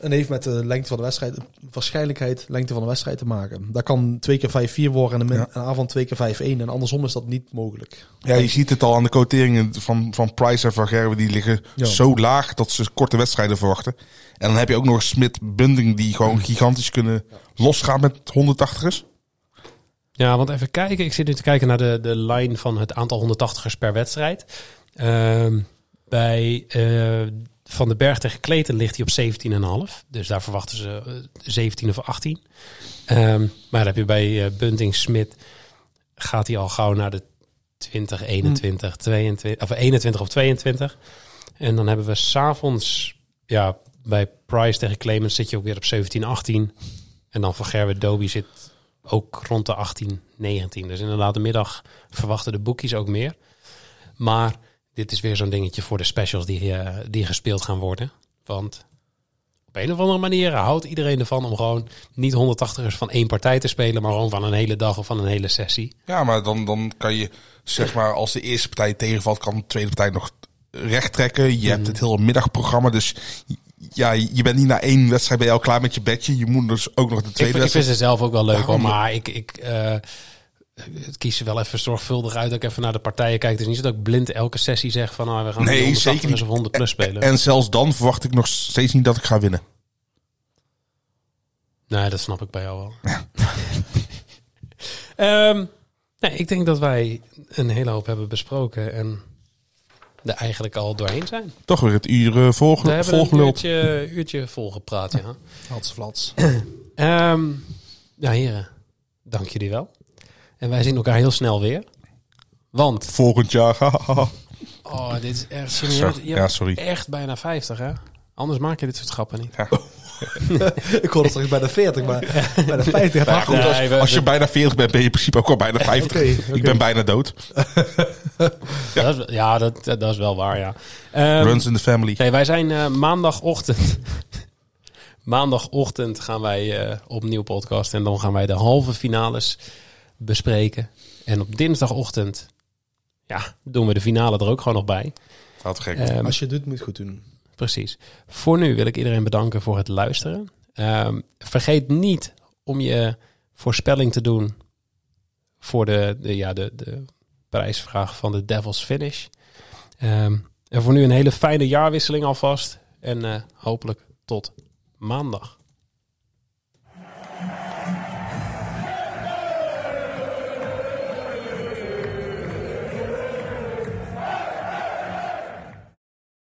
En heeft met de lengte van de wedstrijd, waarschijnlijkheid, lengte van de wedstrijd te maken. Dat kan twee keer 5-4 worden en een, min- Ja. een avond twee keer 5-1. En andersom is dat niet mogelijk. Ja, je ziet het al aan de quoteringen van, van Price en van Gerwen. Die liggen Ja. zo laag dat ze korte wedstrijden verwachten. En dan heb je ook nog Smit Bunding die gewoon gigantisch kunnen losgaan met 180ers. Ja, want even kijken. Ik zit nu te kijken naar de, de line van het aantal 180ers per wedstrijd. Ehm, bij eh, Van den Berg tegen Kleten ligt hij op 17,5. Dus daar verwachten ze eh, 17 of 18. Ehm, maar dan heb je bij eh Bunting Smit gaat hij al gauw naar de 20, 21, 22, of 21 of 22. En dan hebben we s'avonds, ja, bij Price tegen Clemens zit je ook weer op 17, 18. En dan van Gerwe Doby zit ook rond de 18, 19. Dus inderdaad, de middag verwachten de boekies ook meer. Maar dit is weer zo'n dingetje voor de specials die, eh, die gespeeld gaan worden. Want op een of andere manier houdt iedereen ervan om gewoon niet 180ers van één partij te spelen, maar gewoon van een hele dag of van een hele sessie. Ja, maar dan, dan kan je, zeg maar, als de eerste partij tegenvalt, kan de tweede partij nog recht trekken. Je hebt het hele middagprogramma, dus ja, je bent niet na één wedstrijd bij jou klaar met je bedje. Je moet dus ook nog de Ik, tweede ik vind wedstrijd. ze zelf ook wel leuk hoor, maar ik, ik eh, het kies er wel even zorgvuldig uit dat ik even naar de partijen kijk. Het is niet dat ik blind elke sessie zeg van nou, we gaan Nee, 180 zeker niet. of 100 plus spelen. En zelfs dan verwacht ik nog steeds niet dat ik ga winnen. Nee, dat snap ik bij jou wel. Ehm, nee, ik denk dat wij een hele hoop hebben besproken en er eigenlijk al doorheen zijn. Toch weer het uur uh, We volge, hebben een uurtje, uurtje volgepraat, ja. Hats flats. Ehm, ja, heren, dank jullie wel. En wij zien elkaar heel snel weer. Want, Volgend jaar. oh, dit is echt serieus. Je ja, sorry. echt bijna 50, hè? Anders maak je dit soort grappen niet. ik hoorde straks bij de 40, maar bij de 50 Maar gaat goed, Nee, als, je bijna 40 bent, ben je in principe ook al bijna 50. Oké, Ik ben bijna dood. Dat is, ja, dat, dat is wel waar, ja. Ehm, Runs in the family. Nee, wij zijn eh, maandagochtend. maandagochtend gaan wij eh, opnieuw podcast. En dan gaan wij de halve finales bespreken. En op dinsdagochtend ja, doen we de finale er ook gewoon nog bij. Wat gek. Ehm, Als je het doet, moet je het goed doen. Precies. Voor nu wil ik iedereen bedanken voor het luisteren. Ehm, vergeet niet om je voorspelling te doen voor de, de, ja, de, de prijsvraag van de Devil's Finish. Ehm, en voor nu een hele fijne jaarwisseling alvast. En eh, hopelijk tot maandag.